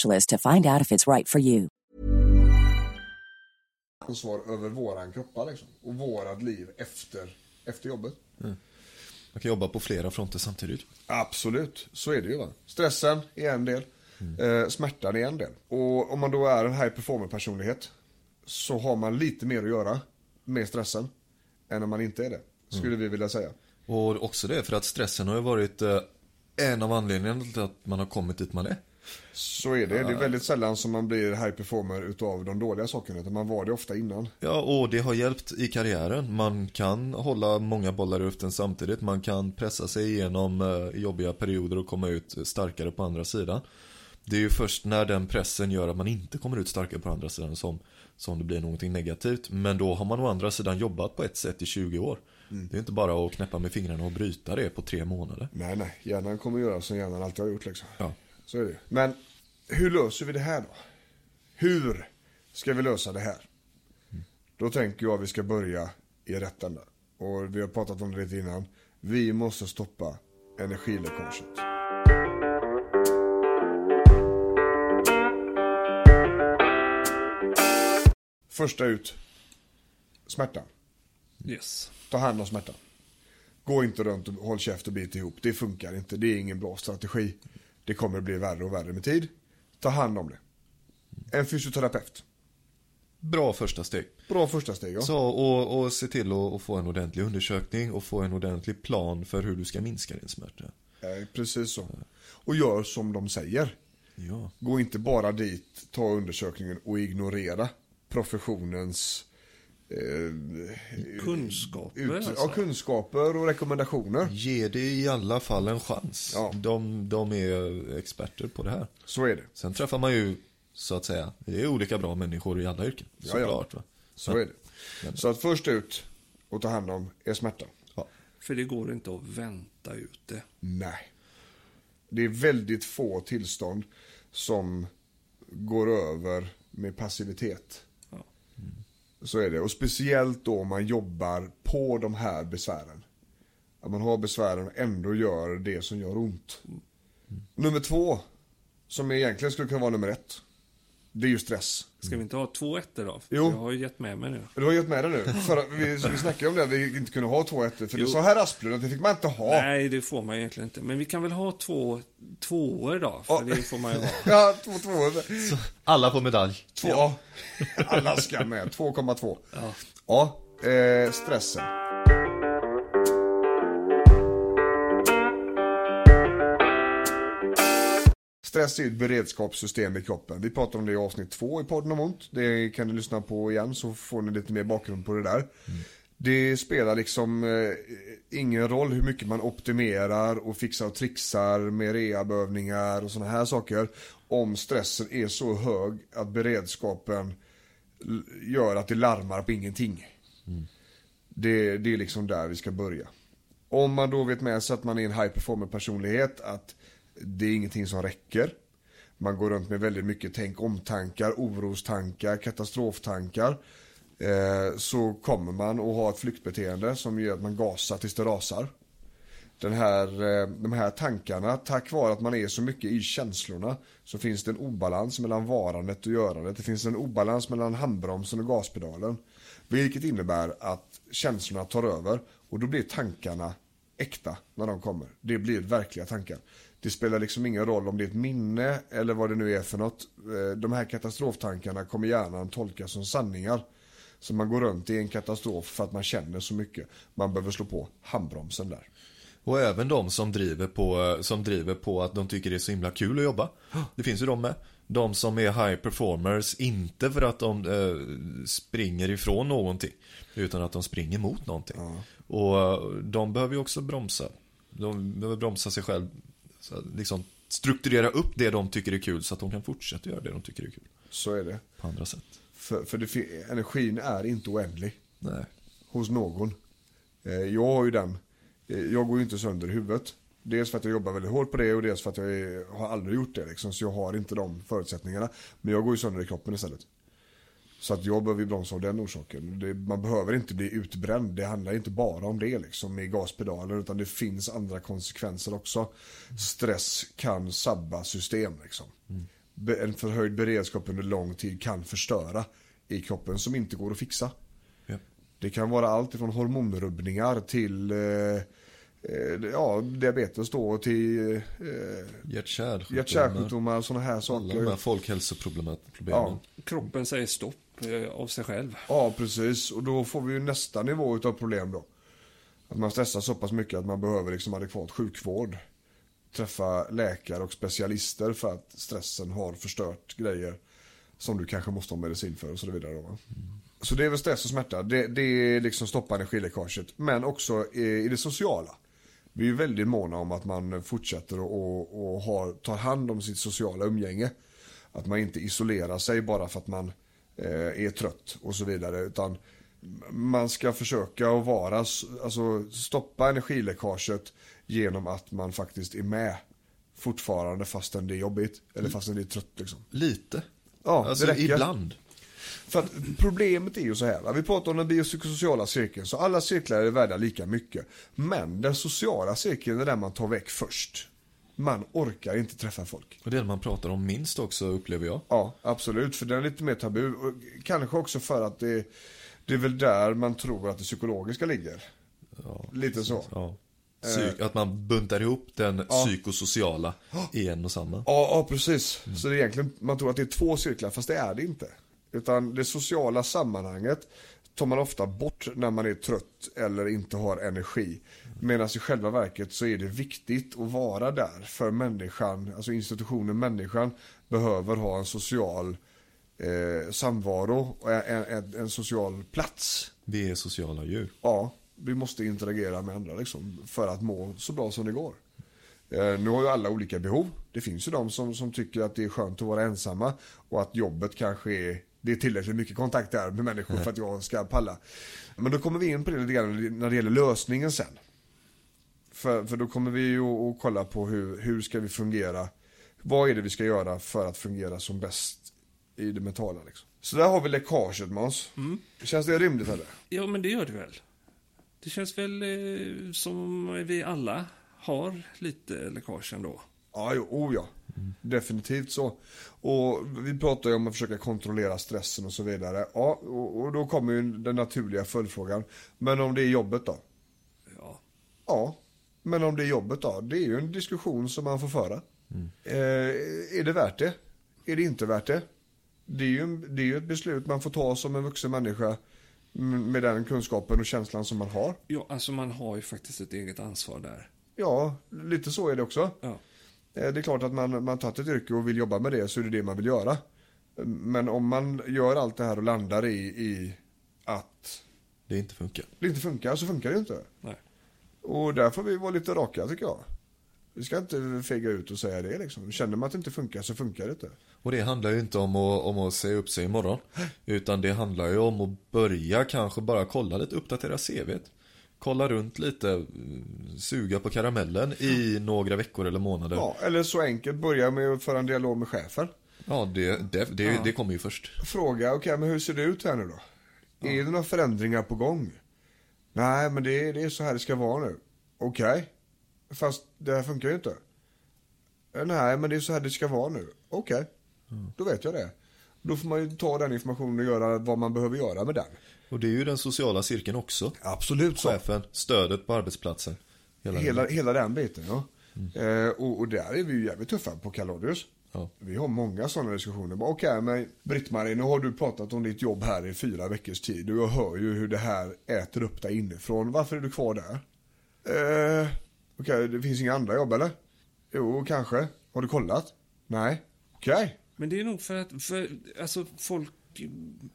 specialist to find out if it's right for you. Ansvar över våran kroppar liksom. Och vårat liv efter, efter jobbet. Mm. Man kan jobba på flera fronter samtidigt. Absolut, så är det ju va. Stressen är en del. Mm. Eh, smärtan är en del. Och om man då är en high performer personlighet så har man lite mer att göra med stressen än om man inte är det. Skulle mm. vi vilja säga. Och också det, för att stressen har ju varit eh, en av anledningarna till att man har kommit dit man är. Så är det. Det är väldigt sällan som man blir high performer utav de dåliga sakerna. Utan man var det ofta innan. Ja, och det har hjälpt i karriären. Man kan hålla många bollar i luften samtidigt. Man kan pressa sig igenom eh, jobbiga perioder och komma ut starkare på andra sidan. Det är ju först när den pressen gör att man inte kommer ut starkare på andra sidan som, som det blir någonting negativt. Men då har man å andra sidan jobbat på ett sätt i 20 år. Mm. Det är inte bara att knäppa med fingrarna och bryta det på tre månader. Nej, nej. Hjärnan kommer göra som hjärnan alltid har gjort liksom. Ja. Så är det Men hur löser vi det här då? Hur ska vi lösa det här? Då tänker jag att vi ska börja i rätt ända. Och vi har pratat om det lite innan. Vi måste stoppa energiläckaget. Första ut. Smärtan. Yes. Ta hand om smärtan. Gå inte runt och håll käft och bit ihop. Det funkar inte. Det är ingen bra strategi. Det kommer bli värre och värre med tid. Ta hand om det. En fysioterapeut. Bra första steg. Bra första steg, ja. Så, och, och se till att få en ordentlig undersökning och få en ordentlig plan för hur du ska minska din smärta. Eh, precis så. Och gör som de säger. Ja. Gå inte bara dit, ta undersökningen och ignorera. professionens eh, Kunskaper ut, alltså. ja, kunskaper och rekommendationer. Ge det i alla fall en chans. Ja. De, de är experter på det här. Så är det. Sen träffar man ju, så att säga, det är olika bra människor i alla yrken. Ja, ja. Såklart. Va? Så är det. Så att först ut och ta hand om är smärta. Ja. För det går inte att vänta ut det. Nej. Det är väldigt få tillstånd som går över med passivitet. Så är det. Och speciellt då om man jobbar på de här besvären. Att man har besvären och ändå gör det som gör ont. Nummer två, som egentligen skulle kunna vara nummer ett. Det är ju stress. Ska vi inte ha två ettor då? Jo. Jag har ju gett med mig nu. Du har gett med det nu. För vi, vi snackade om det, att vi inte kunde ha två ettor. För det sa herr Asplund att det fick man inte ha. Nej, det får man egentligen inte. Men vi kan väl ha två tvåor då? För Ja. det får man ju ha. Ja, två tvåor. Alla får medalj. Två, ja. Alla ska med. 2,2. Ja. Ja, eh, stressen. Stress är ett beredskapssystem i kroppen. Vi pratade om det i avsnitt två i podden om ont. Det kan ni lyssna på igen så får ni lite mer bakgrund på det där. Det spelar liksom eh, ingen roll hur mycket man optimerar och fixar och trixar med rehabövningar och sådana här saker. Om stressen är så hög att beredskapen gör att det larmar på ingenting. Det, det är liksom där vi ska börja. Om man då vet med sig att man är en high performer personlighet, att det är ingenting som räcker. Man går runt med väldigt mycket tänk om-tankar, orostankar, katastroftankar. Eh, så kommer man att ha ett flyktbeteende som gör att man gasar tills det rasar. Den här, eh, de här tankarna, tack vare att man är så mycket i känslorna så finns det en obalans mellan varandet och görandet. Det finns en obalans mellan handbromsen och gaspedalen. Vilket innebär att känslorna tar över och då blir tankarna äkta när de kommer. Det blir verkliga tankar. Det spelar liksom ingen roll om det är ett minne eller vad det nu är för något. Eh, De här katastroftankarna kommer hjärnan tolka som sanningar. Så man går runt i en katastrof för att man känner så mycket. Man behöver slå på handbromsen där. Och även de som driver, på, som driver på att de tycker det är så himla kul att jobba. Det finns ju de med. De som är high performers, inte för att de eh, springer ifrån någonting. Utan att de springer mot någonting. Och eh, de behöver ju också bromsa. De behöver bromsa sig själv. Så, liksom strukturera upp det de tycker är kul så att de kan fortsätta göra det de tycker är kul. Så är det. På andra sätt. För, för det, energin är inte oändlig Nej. hos någon. Eh, Jag har ju den. Eh, Jag går ju inte sönder i huvudet. Dels för att jag jobbar väldigt hårt på det och dels för att jag har aldrig gjort det. Liksom, så jag har inte de förutsättningarna. Men jag går ju sönder i kroppen istället. Så att jag behöver bromsa av den orsaken. Det, man behöver inte bli utbränd. Det handlar inte bara om det liksom med gaspedaler. Utan det finns andra konsekvenser också. Stress kan sabba system liksom. Be- En förhöjd beredskap under lång tid kan förstöra i kroppen som inte går att fixa. Ja. Det kan vara allt från hormonrubbningar till eh, ja, diabetes då till eh, Hjärt-kärlsjukdomar. hjärt-kärlsjukdomar, sådana här Alla de här saker. folkhälsoproblemen. Ja. Kroppen säger stopp eh, av sig själv. Ja, precis. Och då får vi ju nästa nivå utav problem då. Att man stressar så pass mycket att man behöver liksom adekvat sjukvård. Träffa läkare och specialister för att stressen har förstört grejer som du kanske måste ha medicin för och så vidare. Då, va? Så det är väl stress och smärta. Det, det är liksom stoppa energiläckaget. Men också i, i det sociala. Vi är väldigt måna om att man fortsätter och, och, har, tar hand om sitt sociala umgänge. Att man inte isolerar sig bara för att man eh, är trött och så vidare. Utan man ska försöka att vara, alltså stoppa energiläckaget genom att man faktiskt är med fortfarande fastän det är jobbigt. Eller fastän det är trött liksom. Lite. Ja, alltså det räcker. ibland. För att problemet är ju så här, vi pratar om den biopsykosociala cirkeln, så alla cirklar är värda lika mycket. Men den sociala cirkeln är den man tar väck först. Man orkar inte träffa folk. Och det är det man pratar om minst också upplever jag. Ja, absolut, för den är lite mer tabu. Och kanske också för att det, det är väl där man tror att det psykologiska ligger. lite så. Ja. Psyk, att man buntar ihop den Eh. Ja. psykosociala i en och samma. Ja, ja precis. Så det är egentligen, man tror att det är två cirklar, fast det är det inte. Utan det sociala sammanhanget tar man ofta bort när man är trött eller inte har energi. Medan i själva verket så är det viktigt att vara där för människan, alltså institutionen människan behöver ha en social eh, samvaro och en, en, en social plats. Vi är sociala djur. Ja, vi måste interagera med andra liksom, för att må så bra som det går. Eh, nu har ju alla olika behov. Det finns ju de som, som tycker att det är skönt att vara ensamma och att jobbet kanske är det är tillräckligt mycket kontakt där med människor för att jag ska palla. Men då kommer vi in på det lite grann när det gäller lösningen sen. För, för då kommer vi ju att kolla på hur, hur ska vi fungera. Vad är det vi ska göra för att fungera som bäst i det mentala liksom. Så där har vi läckaget Måns. Känns det rimligt eller? Ja, men det gör det väl. Det känns väl eh, som vi alla har lite läckage ändå. Ja, jo, oh ja. Definitivt så. Och vi pratar ju om att försöka kontrollera stressen och så vidare. Ja, och, och då kommer ju den naturliga följdfrågan. Men om det är jobbet då? Ja, Ja, men om det är jobbet då? Det är ju en diskussion som man får föra. Eh, är det värt det? Är det inte värt det? Det är, ju, det är ju ett beslut man får ta som en vuxen människa med den kunskapen och känslan som man har. ja alltså man har ju faktiskt ett eget ansvar där. Ja, lite så är det också. Ja. Eh, Det är klart att man, man tagit ett yrke och vill jobba med det så är det det man vill göra. Men om man gör allt det här och landar i, i att Det inte funkar. det inte funkar så funkar det inte. Nej. Och där får vi vara lite raka tycker jag. Vi ska inte fega ut och säga det liksom. Känner man att det inte funkar så funkar det inte. Och det handlar ju inte om att, om att säga upp sig imorgon. Utan det handlar ju om att börja kanske bara kolla lite, uppdatera CVt. Kolla runt lite, mm, suga på karamellen i några veckor eller månader. Ja, eller så enkelt, börja med att föra en dialog med chefen. Ja, det, det, det, det kommer ju först. Fråga, okej men hur ser det ut här nu då? Är det några förändringar på gång? Nej, men det, det är så här det ska vara nu. Okej. Fast det här funkar ju inte. "Eh, Nej, men det är så här det ska vara nu. Okej. Då vet jag det. Då får man ju ta den informationen och göra vad man behöver göra med den. Och det är ju den sociala cirkeln också. Absolut så. Chefen, stödet på arbetsplatsen. Hela, Hela, hela den biten ja. Eh, och, och där är vi ju jävligt tuffa på Kalodius. Ja. Vi har många sådana diskussioner. Okej, men Britt-Marie, nu har du pratat om ditt jobb här i fyra veckors tid och jag hör ju hur det här äter upp dig inifrån. Varför är du kvar där? Eh, Okej, det finns inga andra jobb eller? Jo, kanske. Har du kollat? Nej. Okej. Men det är nog för att för, alltså, folk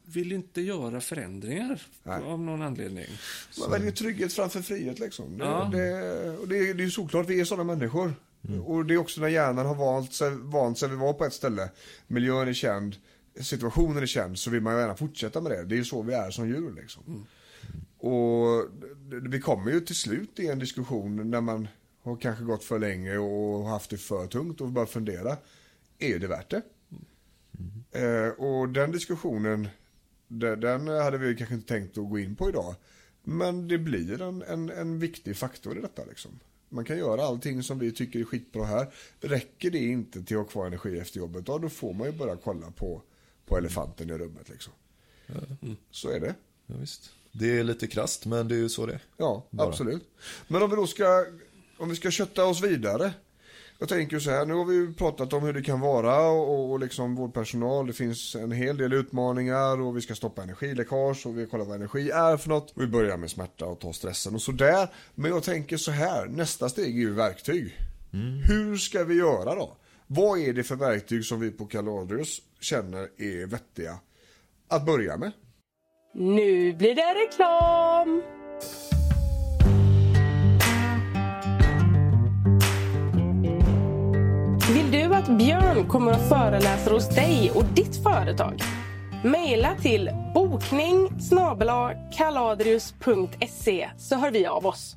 vill inte göra förändringar Nej. av någon anledning. Man väljer trygghet framför frihet liksom. Det, Ja. det, och det, är- det är ju såklart, vi är sådana människor. Och det är också när hjärnan har vant sig, vant sig att vara på ett ställe. Miljön är känd, situationen är känd, så vill man ju gärna fortsätta med det. Det är ju så vi är som djur liksom. Och det- vi kommer ju till slut i en diskussion när man har kanske gått för länge och haft det för tungt och bara fundera. Är det värt det? Eh, och den diskussionen, de- den hade vi kanske inte tänkt att gå in på idag. Men det blir en, en, en viktig faktor i detta liksom. Man kan göra allting som vi tycker är skitbra här. Räcker det inte till att ha kvar energi efter jobbet, ja, då får man ju börja kolla på, på elefanten i rummet liksom. Så är det. Ja, visst. Det är lite krasst, men det är ju så det är. Ja, Bara. absolut. Men om vi då ska, om vi ska kötta oss vidare. Jag tänker så här, nu har vi ju pratat om hur det kan vara och, och liksom vårdpersonal. Det finns en hel del utmaningar och vi ska stoppa energiläckage och vi kollar vad energi är för något. Vi börjar med smärta och ta stressen och sådär. Men jag tänker så här, nästa steg är ju verktyg. Hur ska vi göra då? Vad är det för verktyg som vi på Kaladius känner är vettiga att börja med? Nu blir det reklam! Vill du att Björn kommer och föreläser hos dig och ditt företag? Maila till bokning kaladrius.se så hör vi av oss.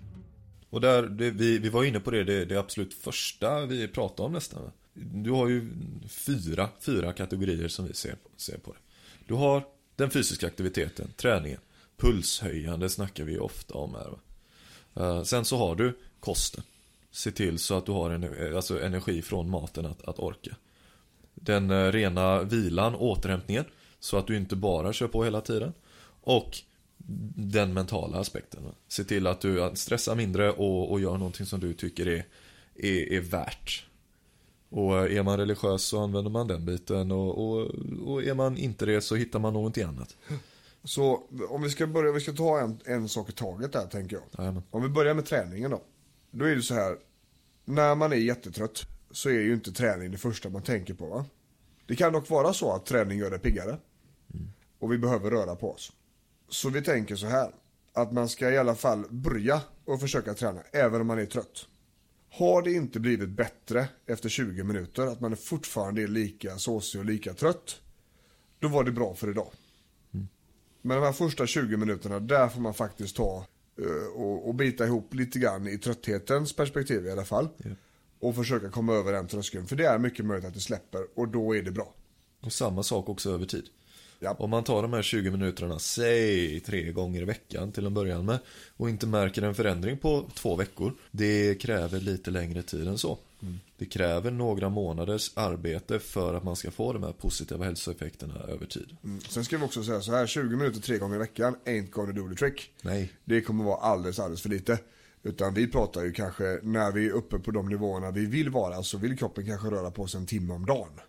Och där, det, vi, vi var inne på det, det, det absolut första vi pratade om nästan. Du har ju fyra, fyra kategorier som vi ser, ser på det. Du har den fysiska aktiviteten, träningen. Pulshöjande snackar vi ofta om här. Va? Eh, sen så har du kosten. Se till så att du har en, alltså energi från maten att, att orka. Den eh, rena vilan, återhämtningen. Så att du inte bara kör på hela tiden. Och den mentala aspekten. Se till att du stressar mindre och, och gör någonting som du tycker är, är, är värt. Och eh, är man religiös så använder man den biten och, och, och är man inte det så hittar man någonting annat. Så om vi ska börja, vi ska ta en, en sak i taget där tänker jag. Jajamän. Om vi börjar med träningen då. Då är det så här, när man är jättetrött så är ju inte träning det första man tänker på va? Det kan dock vara så att träning gör det piggare. Och vi behöver röra på oss. Så vi tänker så här. Att man ska i alla fall börja och försöka träna, även om man är trött. Har det inte blivit bättre efter 20 minuter, att man fortfarande är lika såsig och lika trött, då var det bra för idag. Men de här första 20 minuterna, där får man faktiskt ta och, och bita ihop lite grann i trötthetens perspektiv i alla fall. Och försöka komma över den tröskeln, för det är mycket möjligt att det släpper och då är det bra. Och samma sak också över tid. Ja. Om man tar de här 20 minuterna, säg tre gånger i veckan till en början med och inte märker en förändring på två veckor. Det kräver lite längre tid än så. Det kräver några månaders arbete för att man ska få de här positiva hälsoeffekterna över tid. Mm. Sen ska vi också säga så här, 20 minuter tre gånger i veckan ain't gonna do the trick. Nej. Det kommer vara alldeles, alldeles för lite. Utan vi pratar ju kanske, när vi är uppe på de nivåerna vi vill vara, så vill kroppen kanske röra på sig en timme om dagen.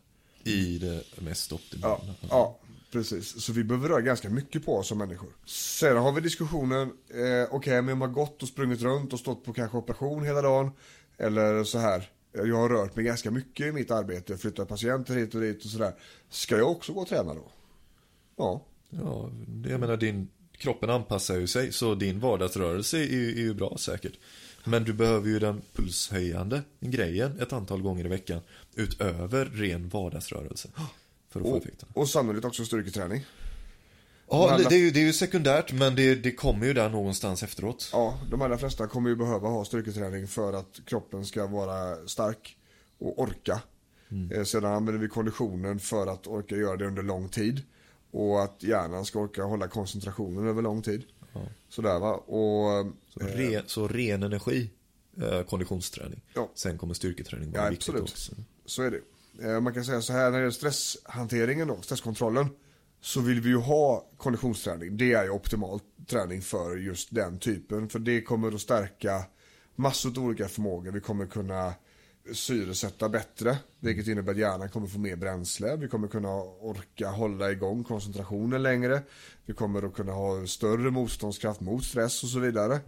I det mest optimala. Ja, ja precis. Så vi behöver röra ganska mycket på oss som människor. Sen har vi diskussionen, eh, okej men om man har gått och sprungit runt och stått på kanske operation hela dagen. Eller så här, jag har rört mig ganska mycket i mitt arbete, flyttat patienter hit och dit och sådär. Ska jag också gå och träna då? Ja, Ja, jag menar din kroppen anpassar ju sig så din vardagsrörelse är, ju- är ju bra säkert. Men du behöver ju den pulshöjande grejen ett antal gånger i veckan utöver ren vardagsrörelse. För att få och, effekten. och sannolikt också styrketräning. Ja, alla- det är, ju, det är ju sekundärt men det, det kommer ju där någonstans efteråt. Ja, de allra flesta kommer ju behöva ha styrketräning för att kroppen ska vara stark och orka. Eh, Sedan använder vi konditionen för att orka göra det under lång tid. Och att hjärnan ska orka hålla koncentrationen över lång tid. Sådär va. Och, Så, ren, så ren energi, eh, konditionsträning. Ja. Sen kommer styrketräning vara ja, viktigt absolut. också. Så är det. Eh, Man kan säga så här när det gäller stresshanteringen då, stresskontrollen. Så vill vi ju ha konditionsträning. Det är ju optimal träning för just den typen. För det kommer att stärka massor av olika förmågor. Vi kommer kunna syresätta bättre. Vilket innebär att hjärnan kommer få mer bränsle. Vi kommer kunna orka hålla igång koncentrationen längre. Vi kommer att kunna ha större motståndskraft mot stress och så vidare.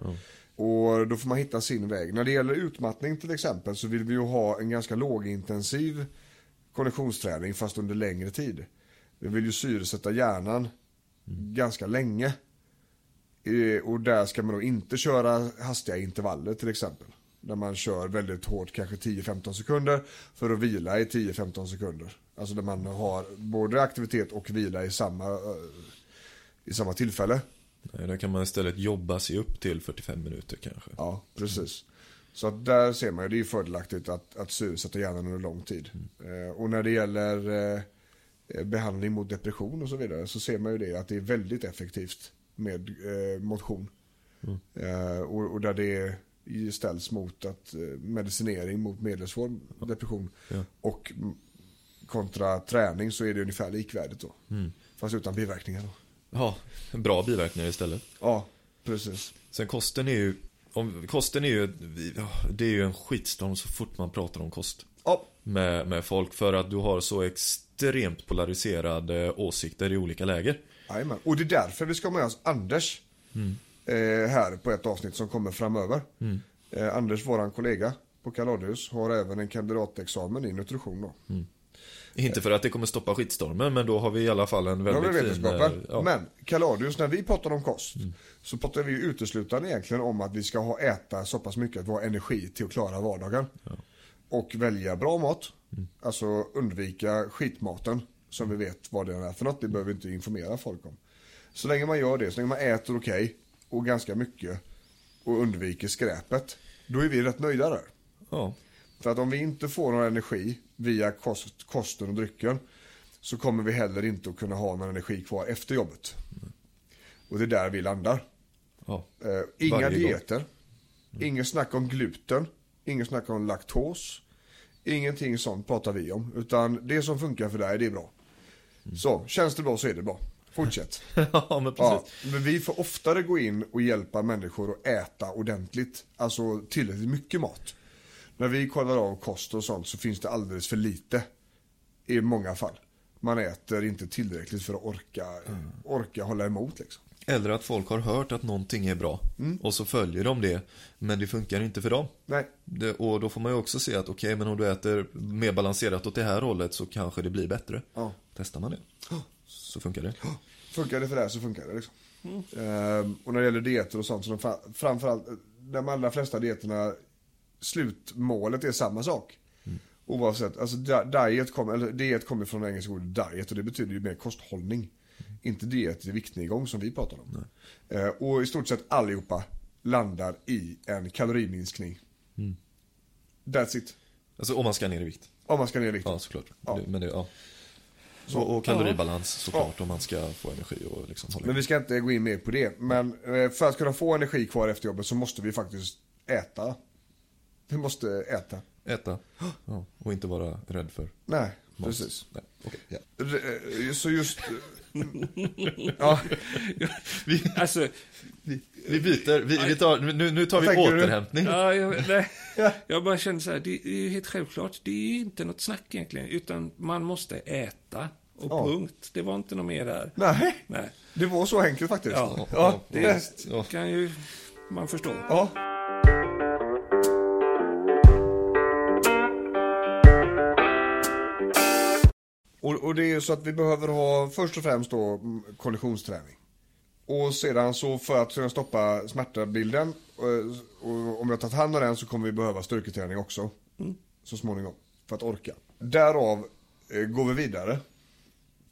Och då får man hitta sin väg. När det gäller utmattning till exempel så vill vi ju ha en ganska lågintensiv konditionsträning fast under längre tid. Vi vill ju syresätta hjärnan ganska länge. Eh, Och där ska man då inte köra hastiga intervaller till exempel. Där man kör väldigt hårt, kanske 10-15 sekunder för att vila i 10-15 sekunder. Alltså där man har både aktivitet och vila i samma, eh, i samma tillfälle. Nej, där kan man istället jobba sig upp till 45 minuter kanske. Ja, precis. Så att där ser man ju, det är fördelaktigt att, att syresätta hjärnan under lång tid. Eh, och när det gäller eh, eh, behandling mot depression och så vidare så ser man ju det att det är väldigt effektivt med eh, motion. Eh, och, och där det ställs mot att eh, medicinering mot medelsvår depression Ja. och mm, kontra träning så är det ungefär likvärdigt då. Mm. Fast utan biverkningar då. Ja, bra biverkningar istället. Ja, precis. Sen kosten är ju, om, kosten är ju, det är ju en skitstorm så fort man pratar om kost. Ja, Med, med folk för att du har så extremt polariserade åsikter i olika läger. Jajamän. Och det är därför vi ska ha med oss Anders eh, här på ett avsnitt som kommer framöver. Eh, Anders, våran kollega på Kaladius, har även en kandidatexamen i nutrition då. Inte för att det kommer stoppa skitstormen men då har vi i alla fall en väldigt fin... vetenskapen. eh, Ja, Men Kaladius, när vi pratar om kost så pratar vi uteslutande egentligen om att vi ska ha äta så pass mycket att vi har energi till att klara vardagen. Och välja bra mat. Alltså undvika skitmaten som vi vet vad den är för något. Det behöver vi inte informera folk om. Så länge man gör det, så länge man äter okej och ganska mycket och undviker skräpet. Då är vi rätt nöjda där. ja. För att om vi inte får någon energi via kost, kosten och drycken så kommer vi heller inte att kunna ha någon energi kvar efter jobbet. Och det är där vi landar. ja. Eh, inga dieter, inget snack om gluten, inget snack om laktos, ingenting sånt pratar vi om. Utan det som funkar för dig, det är bra. Så, känns det bra så är det bra. Fortsätt. ja men Ja, precis. men vi får oftare gå in och hjälpa människor att äta ordentligt. Alltså tillräckligt mycket mat. När vi kollar av kost och sånt så finns det alldeles för lite. I många fall. Man äter inte tillräckligt för att orka, orka hålla emot liksom. Eller att folk har hört att någonting är bra Mm. och så följer de det, men det funkar inte för dem. Nej, Det, och då får man ju också se att okej, men om du äter mer balanserat åt det här hållet så kanske det blir bättre. Ja. Testar man det, så funkar det. funkar det för det här så funkar det liksom. Ehm, och när det gäller dieter och sånt så de fra- framförallt, de allra flesta dieterna, slutmålet är samma sak. Oavsett, alltså di- diet kommer, eller diet kommer från engelska ordet diet och det betyder ju mer kosthållning. Inte diet i viktnedgång som vi pratar om. Eh, och i stort sett allihopa landar i en kaloriminskning. That's it. Alltså om man ska ner i vikt. Om man ska ner i vikt. Ja, såklart. Ja. Men det, ja. Och, och kaloribalans såklart om man ska få energi och liksom hålla Men vi ska inte gå in mer på det. Men eh, för att kunna få energi kvar efter jobbet så måste vi faktiskt äta. Vi måste äta. Äta. Ja, och inte vara rädd för Nej, mat. precis. Nej, okej, ja. Eh, Så just... ja, Alltså, Vi byter, vi, vi tar, nu, nu tar vi du? återhämtning. ja, jag, nej, jag bara känner så här, det är ju helt självklart, det är ju inte något snack egentligen, utan man måste äta. Och Ja. punkt. Det var inte något mer där. nej. Nej. Det var så enkelt faktiskt. Ja, ja, Det Ja. kan ju man förstå. ja. Och, och det är så att vi behöver ha först och främst då mm, konditionsträning. Och sedan så för att kunna stoppa smärtabilden och, och om vi har tagit hand om den så kommer vi behöva styrketräning också. Så småningom. För att orka. Därav eh, går vi vidare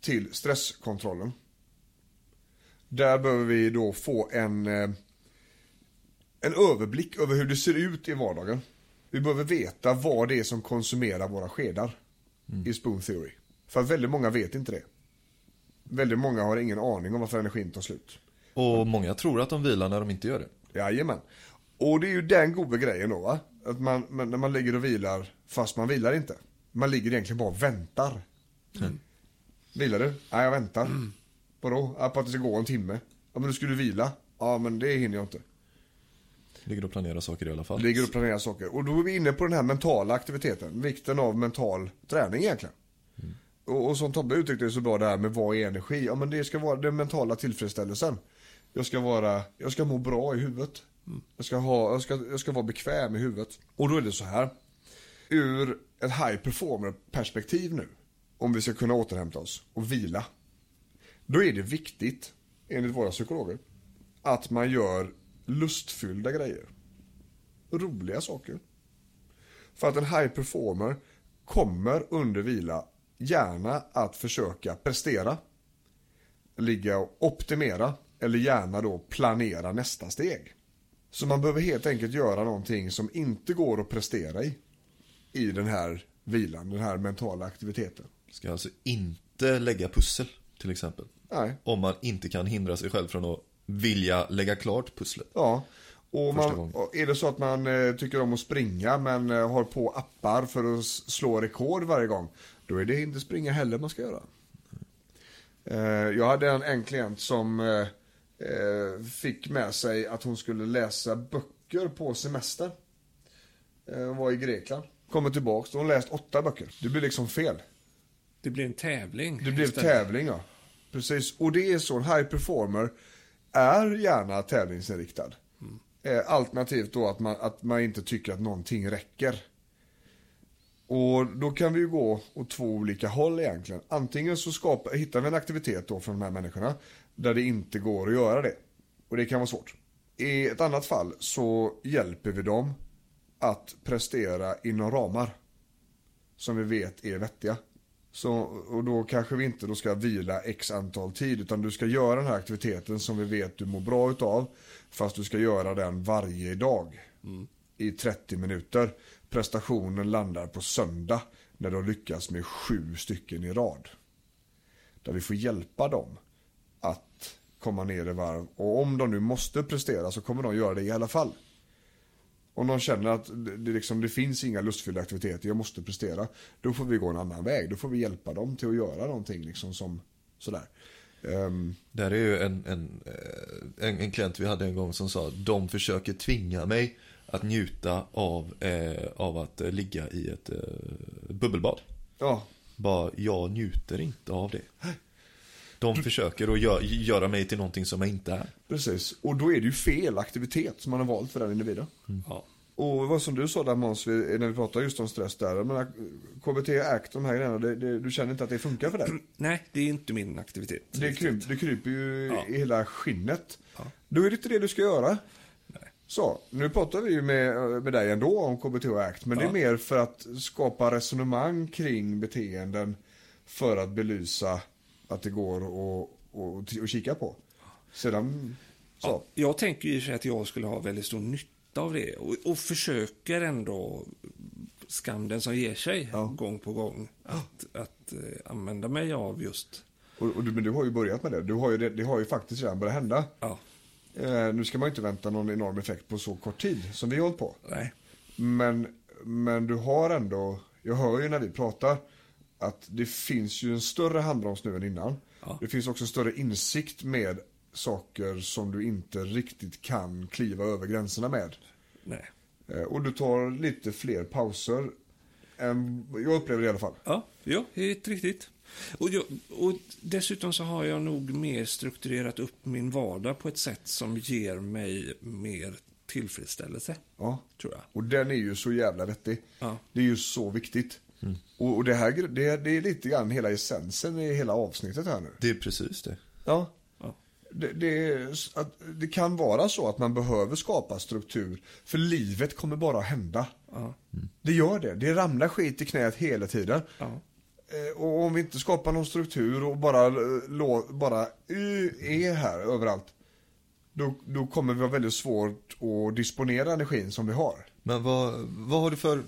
till stresskontrollen. Där behöver vi då få en, eh, en överblick över hur det ser ut i vardagen. Vi behöver veta vad det är som konsumerar våra skedar i Spoon Theory. För att väldigt många vet inte det. Väldigt många har ingen aning om varför energin tar slut. Och många tror att de vilar när de inte gör det. Jajamän. Och det är ju den goda grejen då va. Att man, när man ligger och vilar fast man vilar inte. Man ligger egentligen bara och väntar. Vilar du? Nej jag väntar. Vadå? Ja, på att det ska gå en timme. Ja men då ska du vila. Ja men det hinner jag inte. Ligger och planerar saker i alla fall. Ligger och planerar saker. Och då är vi inne på den här mentala aktiviteten. Vikten av mental träning egentligen. Och, och som Tobbe uttryckte det så bra det här med vad är energi? Ja men det ska vara den mentala tillfredsställelsen. Jag ska vara, jag ska må bra i huvudet. Jag ska, ha, jag, ska, jag ska vara bekväm i huvudet. Och då är det så här. Ur ett high performer perspektiv nu. Om vi ska kunna återhämta oss och vila. Då är det viktigt, enligt våra psykologer, att man gör lustfyllda grejer. Roliga saker. För att en high performer kommer under vila gärna att försöka prestera, ligga och optimera eller gärna då planera nästa steg. Så man behöver helt enkelt göra någonting som inte går att prestera i. I den här vilan, den här mentala aktiviteten. Ska alltså inte lägga pussel, till exempel. Nej, Om man inte kan hindra sig själv från att vilja lägga klart pusslet. Ja, och man, är det så att man eh, tycker om att springa men eh, har på appar för att slå rekord varje gång, då är det inte springa heller man ska göra. Eh, jag hade en, en klient som eh, eh, fick med sig att hon skulle läsa böcker på semester. Hon var i Grekland. Kommer tillbaks, hon läst åtta böcker. Det blir liksom fel. Det blir en tävling. Det blev istället. tävling ja. Precis, och det är så, en high performer är gärna tävlingsinriktad. Eh, alternativt då att man, att man inte tycker att någonting räcker. Och då kan vi ju gå åt två olika håll egentligen. Antingen så skapar, hittar vi en aktivitet då från de här människorna där det inte går att göra det. Och det kan vara svårt. I ett annat fall så hjälper vi dem att prestera inom ramar som vi vet är vettiga. Så, och då kanske vi inte då ska vila x antal tid utan du ska göra den här aktiviteten som vi vet du mår bra utav. Fast du ska göra den varje dag. I 30 minuter. Prestationen landar på söndag när de lyckas med sju stycken i rad. Där vi får hjälpa dem att komma ner i varv. Och om de nu måste prestera så kommer de göra det i alla fall. Om de känner att det, liksom, det finns inga lustfyllda aktiviteter, jag måste prestera. Då får vi gå en annan väg. Då får vi hjälpa dem till att göra någonting liksom som sådär. Um, Där är ju en, en, eh, en, en klient vi hade en gång som sa de försöker tvinga mig att njuta av, eh, av att ligga i ett eh, bubbelbad. ja, Bara, jag njuter inte av det. De försöker att gö- göra mig till någonting som jag inte är. Precis, och då är det ju fel aktivitet som man har valt för den individen. Ja. Och vad som du sa där Måns, när vi pratade just om stress där. Jag menar, KBT, ACT, de här grejerna, det, det, du känner inte att det funkar för dig? Nej, det är inte min aktivitet. Det, kryp, det kryper ju Ja. i hela skinnet. Då är det inte det du ska göra. Så, nu pratar vi ju med, med dig ändå om KBT och ACT, men det är Ja. mer för att skapa resonemang kring beteenden för att belysa att det går att, att, att kika på. Sedan, så. Ja, jag tänker ju sig att jag skulle ha väldigt stor nytta av det och, och försöker ändå, skam den som ger sig, Ja. gång på gång, att, att eh, använda mig av just, Och, och du, men du har ju börjat med det. Du har ju, det, det har ju faktiskt redan börjat hända. ja, Eh, nu ska man inte vänta någon enorm effekt på så kort tid som vi har hållit på. nej, Men, men du har ändå, jag hör ju när vi pratar att det finns ju en större handbroms nu än innan. Ja. Det finns också en större insikt med saker som du inte riktigt kan kliva över gränserna med. nej. Eh, och du tar lite fler pauser än, jag upplever det i alla fall. Ja, ja, helt riktigt. Och, jag, och dessutom så har jag nog mer strukturerat upp min vardag på ett sätt som ger mig mer tillfredsställelse, Ja. tror jag. Och den är ju så jävla vettig. Ja. Det är ju så viktigt. Och, och det här det, det är lite grann hela essensen i hela avsnittet här nu. Det är precis det. Ja. Ja. Det, det, är, att, det kan vara så att man behöver skapa struktur. För livet kommer bara att hända. Ja. Det gör det. Det ramlar skit i knät hela tiden. Ja. Och om vi inte skapar någon struktur och bara, eh, lå, bara eh, är här överallt. Då, då kommer det vara väldigt svårt att disponera energin som vi har. Men vad, vad, har du för,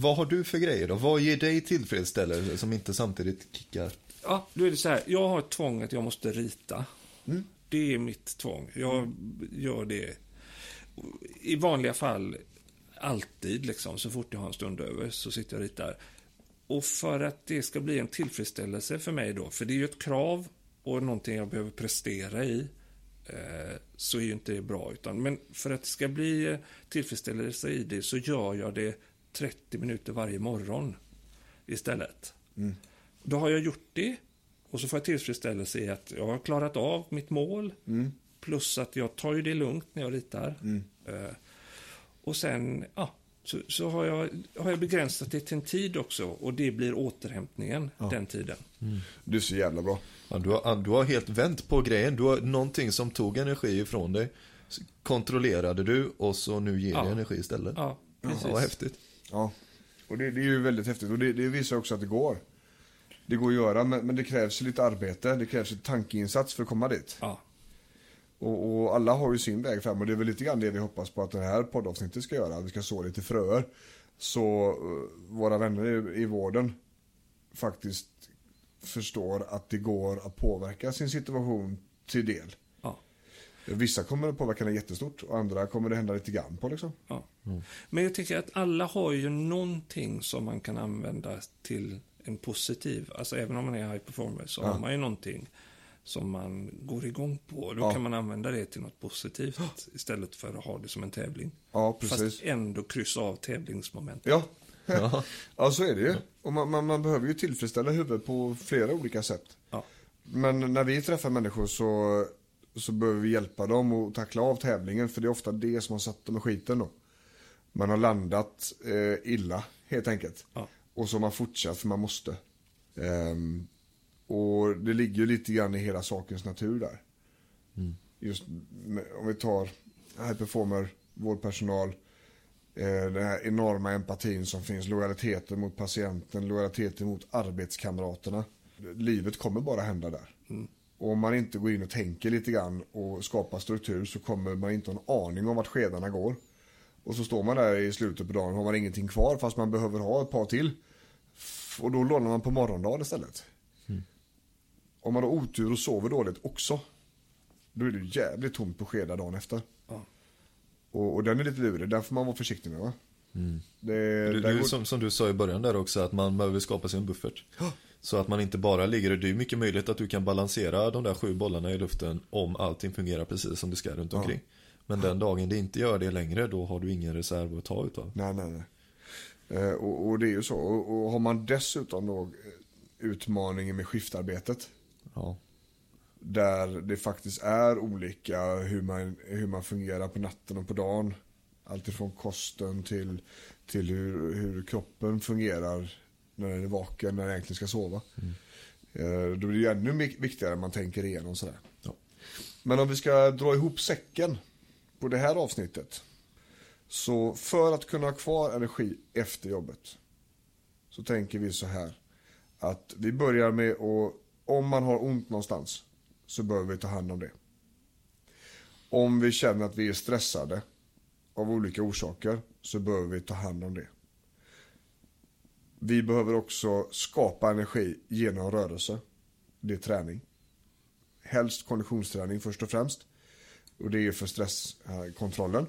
vad har du för grejer då? Vad ger dig tillfredsställelse som inte samtidigt kickar? Ja, då är det så här. Jag har ett tvång att jag måste rita. Mm. Det är mitt tvång. Jag gör det i vanliga fall alltid, liksom. Så fort jag har en stund över så sitter jag och ritar. Och för att det ska bli en tillfredsställelse för mig då, för det är ju ett krav och någonting jag behöver prestera i, eh, så är ju inte det bra. Utan, men för att det ska bli eh, tillfredsställelse i det så gör jag det 30 minuter varje morgon istället. Då har jag gjort det och så får jag tillfredsställelse i att jag har klarat av mitt mål. Plus att jag tar ju det lugnt när jag ritar. Eh, och sen, ja, så, så har, jag, har jag begränsat det till en tid också och det blir återhämtningen den tiden. Du är så jävla bra. Ja, du, har, du har helt vänt på grejen. Du har någonting som tog energi ifrån dig. Kontrollerade du och så nu ger Ja. det energi istället. Ja, precis. Ja, vad häftigt. Ja. Och det, det är ju väldigt häftigt. Och det, det visar också att det går. Det går att göra, men, men det krävs lite arbete. Det krävs en tankeinsats för att komma dit. Ja, Och, och alla har ju sin väg fram och det är väl lite grann det vi hoppas på att det här poddavsnittet ska göra. Att vi ska så lite fröer. Så eh, våra vänner i, i vården faktiskt förstår att det går att påverka sin situation till del. ja. Vissa kommer att påverka den jättestort och andra kommer det hända lite grann på liksom. Ja. Men jag tycker att alla har ju någonting som man kan använda till en positiv, alltså även om man är high performer så har man ju någonting som man går igång på. Då Ja. kan man använda det till något positivt istället för att ha det som en tävling. Ja, precis. Fast ändå kryssa av tävlingsmomentet. Ja. ja, så är det ju. Och man, man, man behöver ju tillfredsställa huvudet på flera olika sätt. Ja. Men när vi träffar människor så, så behöver vi hjälpa dem att tackla av tävlingen. För det är ofta det som har satt dem i skiten då. Man har landat eh, illa helt enkelt. Ja. Och så har man fortsatt för man måste. Ehm, och det ligger ju lite grann i hela sakens natur där. Just med, om vi tar high performer, vårdpersonal. Eh, den här enorma empatin som finns, lojaliteten mot patienten, lojaliteten mot arbetskamraterna. Livet kommer bara hända där. Och om man inte går in och tänker lite grann och skapar struktur så kommer man inte ha en aning om vart skedarna går. Och så står man där i slutet på dagen och har man ingenting kvar fast man behöver ha ett par till. Och då lånar man på morgondagen istället. Om man har otur och sover dåligt också. Då är det jävligt tomt på skedar dagen efter. Ja. Och, och den är lite lurig, den får man vara försiktig med va? Det, Det, det är går- som, som du sa i början där också, att man behöver skapa sig en buffert. Så att man inte bara ligger, det är mycket möjligt att du kan balansera de där sju bollarna i luften om allting fungerar precis som det ska runt omkring. Men den dagen det inte gör det längre, då har du ingen reserv att ta utav. Nej, nej, nej. Eh, och, och det är ju så. Och, och har man dessutom då utmaningen med skiftarbetet. Ja. Där det faktiskt är olika hur man, hur man fungerar på natten och på dagen. Alltifrån kosten till, till hur, hur kroppen fungerar när den är vaken, när den egentligen ska sova. Eh, Då blir det ännu viktigare än man tänker igenom sådär. Ja. Men om vi ska dra ihop säcken på det här avsnittet. Så för att kunna ha kvar energi efter jobbet så tänker vi så här. Att vi börjar med att, om man har ont någonstans så behöver vi ta hand om det. Om vi känner att vi är stressade av olika orsaker så behöver vi ta hand om det. Vi behöver också skapa energi genom rörelse. Det är träning. Helst konditionsträning först och främst. Och det är för stresskontrollen.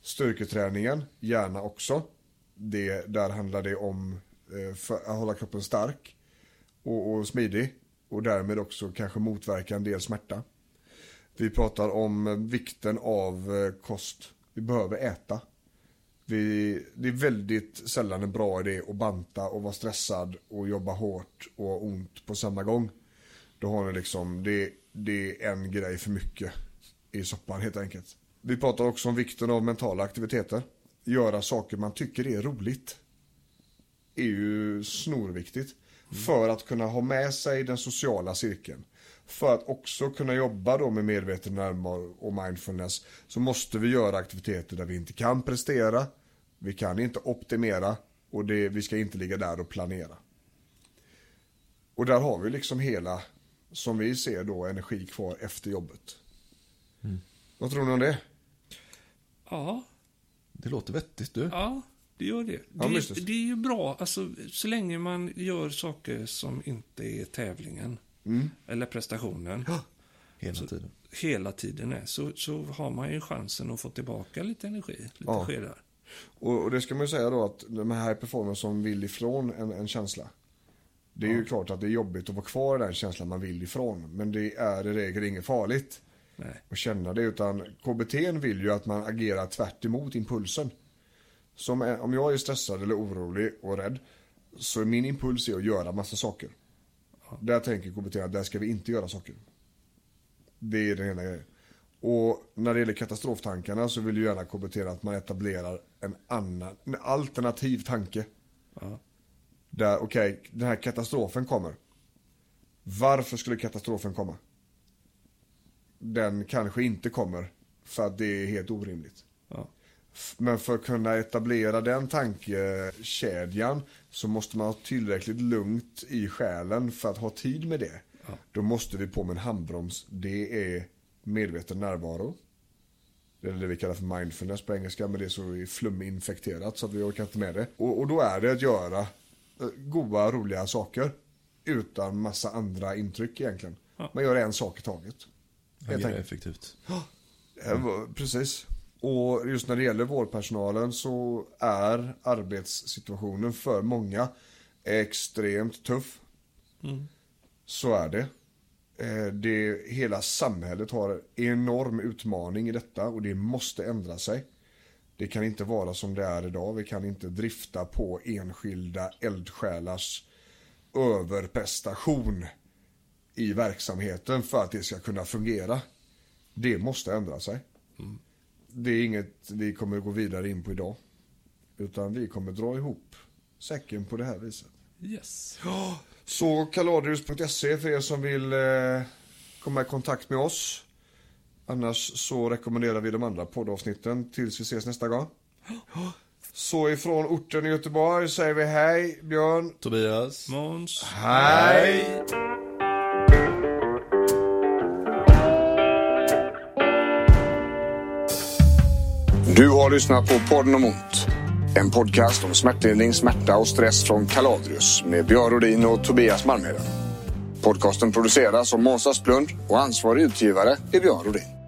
Styrketräningen, gärna också. Det, där handlar det om eh, för att hålla kroppen stark och, och smidig. Och därmed också kanske motverka en del smärta. Vi pratar om eh, vikten av eh, kost. Vi behöver äta. Vi, det är väldigt sällan en bra idé att banta och vara stressad och jobba hårt och ha ont på samma gång. Då har ni liksom, det, det är en grej för mycket i soppan helt enkelt. Vi pratar också om vikten av mentala aktiviteter. Göra saker man tycker är roligt. Är ju snorviktigt. För att kunna ha med sig den sociala cirkeln. För att också kunna jobba då med medveten närvaro och mindfulness så måste vi göra aktiviteter där vi inte kan prestera. Vi kan inte optimera och det, vi ska inte ligga där och planera. Och där har vi liksom hela, som vi ser då, energi kvar efter jobbet. Vad tror ni om det? Ja, Det låter vettigt du. ja, det gör det. Ja, Det, visst. det är ju bra, alltså, så länge man gör saker som inte är tävlingen Mm. eller prestationen Hela tiden. hela tiden är, så, så har man ju chansen att få tillbaka lite energi, lite Ja. skedar. Och, och det ska man ju säga då att de här performance som vill ifrån en, en känsla. Det är ju klart att det är jobbigt att vara kvar i den känslan man vill ifrån. Men det är i regel inget farligt Nej. att känna det. Utan KBT vill ju att man agerar tvärt emot impulsen. Som är, om jag är stressad eller orolig och rädd. Så är min impuls är att göra massa saker. Där tänker KBT att där ska vi inte göra saker. Det är den ena grejen. Och när det gäller katastroftankarna så vill ju gärna KBT att man etablerar en annan, en alternativ tanke. Ja. Där, okej, den här katastrofen kommer. Varför skulle katastrofen komma? Den kanske inte kommer för att det är helt orimligt. Ja. Men för att kunna etablera den tankekedjan så måste man ha tillräckligt lugnt i själen för att ha tid med det. Då måste vi på med en handbroms. Det är medveten närvaro. Det är det vi kallar för mindfulness på engelska, men det är så fluminfekterat så att vi orkar inte med det. Och, och då är det att göra eh, goda, roliga saker utan massa andra intryck egentligen. Ja. Man gör en sak i taget. Helt Agera enkelt. effektivt. Va- Precis. Och just när det gäller vårdpersonalen så är arbetssituationen för många extremt tuff. Så är det. Eh, det. Hela samhället har en enorm utmaning i detta och det måste ändra sig. Det kan inte vara som det är idag. Vi kan inte drifta på enskilda eldsjälars överprestation i verksamheten för att det ska kunna fungera. Det måste ändra sig. Det är inget vi kommer gå vidare in på idag. Utan vi kommer dra ihop säcken på det här viset. Yes. Så kaladrius.se för er som vill eh, komma i kontakt med oss. Annars så rekommenderar vi de andra poddavsnitten tills vi ses nästa gång. Så ifrån orten i Göteborg säger vi hej Björn. Tobias. Måns. Hej! Du har lyssnat på podden om ont. En podcast om smärtlindring, smärta och stress från Kaladrius med Björn Rodin och Tobias Malmheden. Podcasten produceras av Måns Asplund och ansvarig utgivare är Björn Rodin.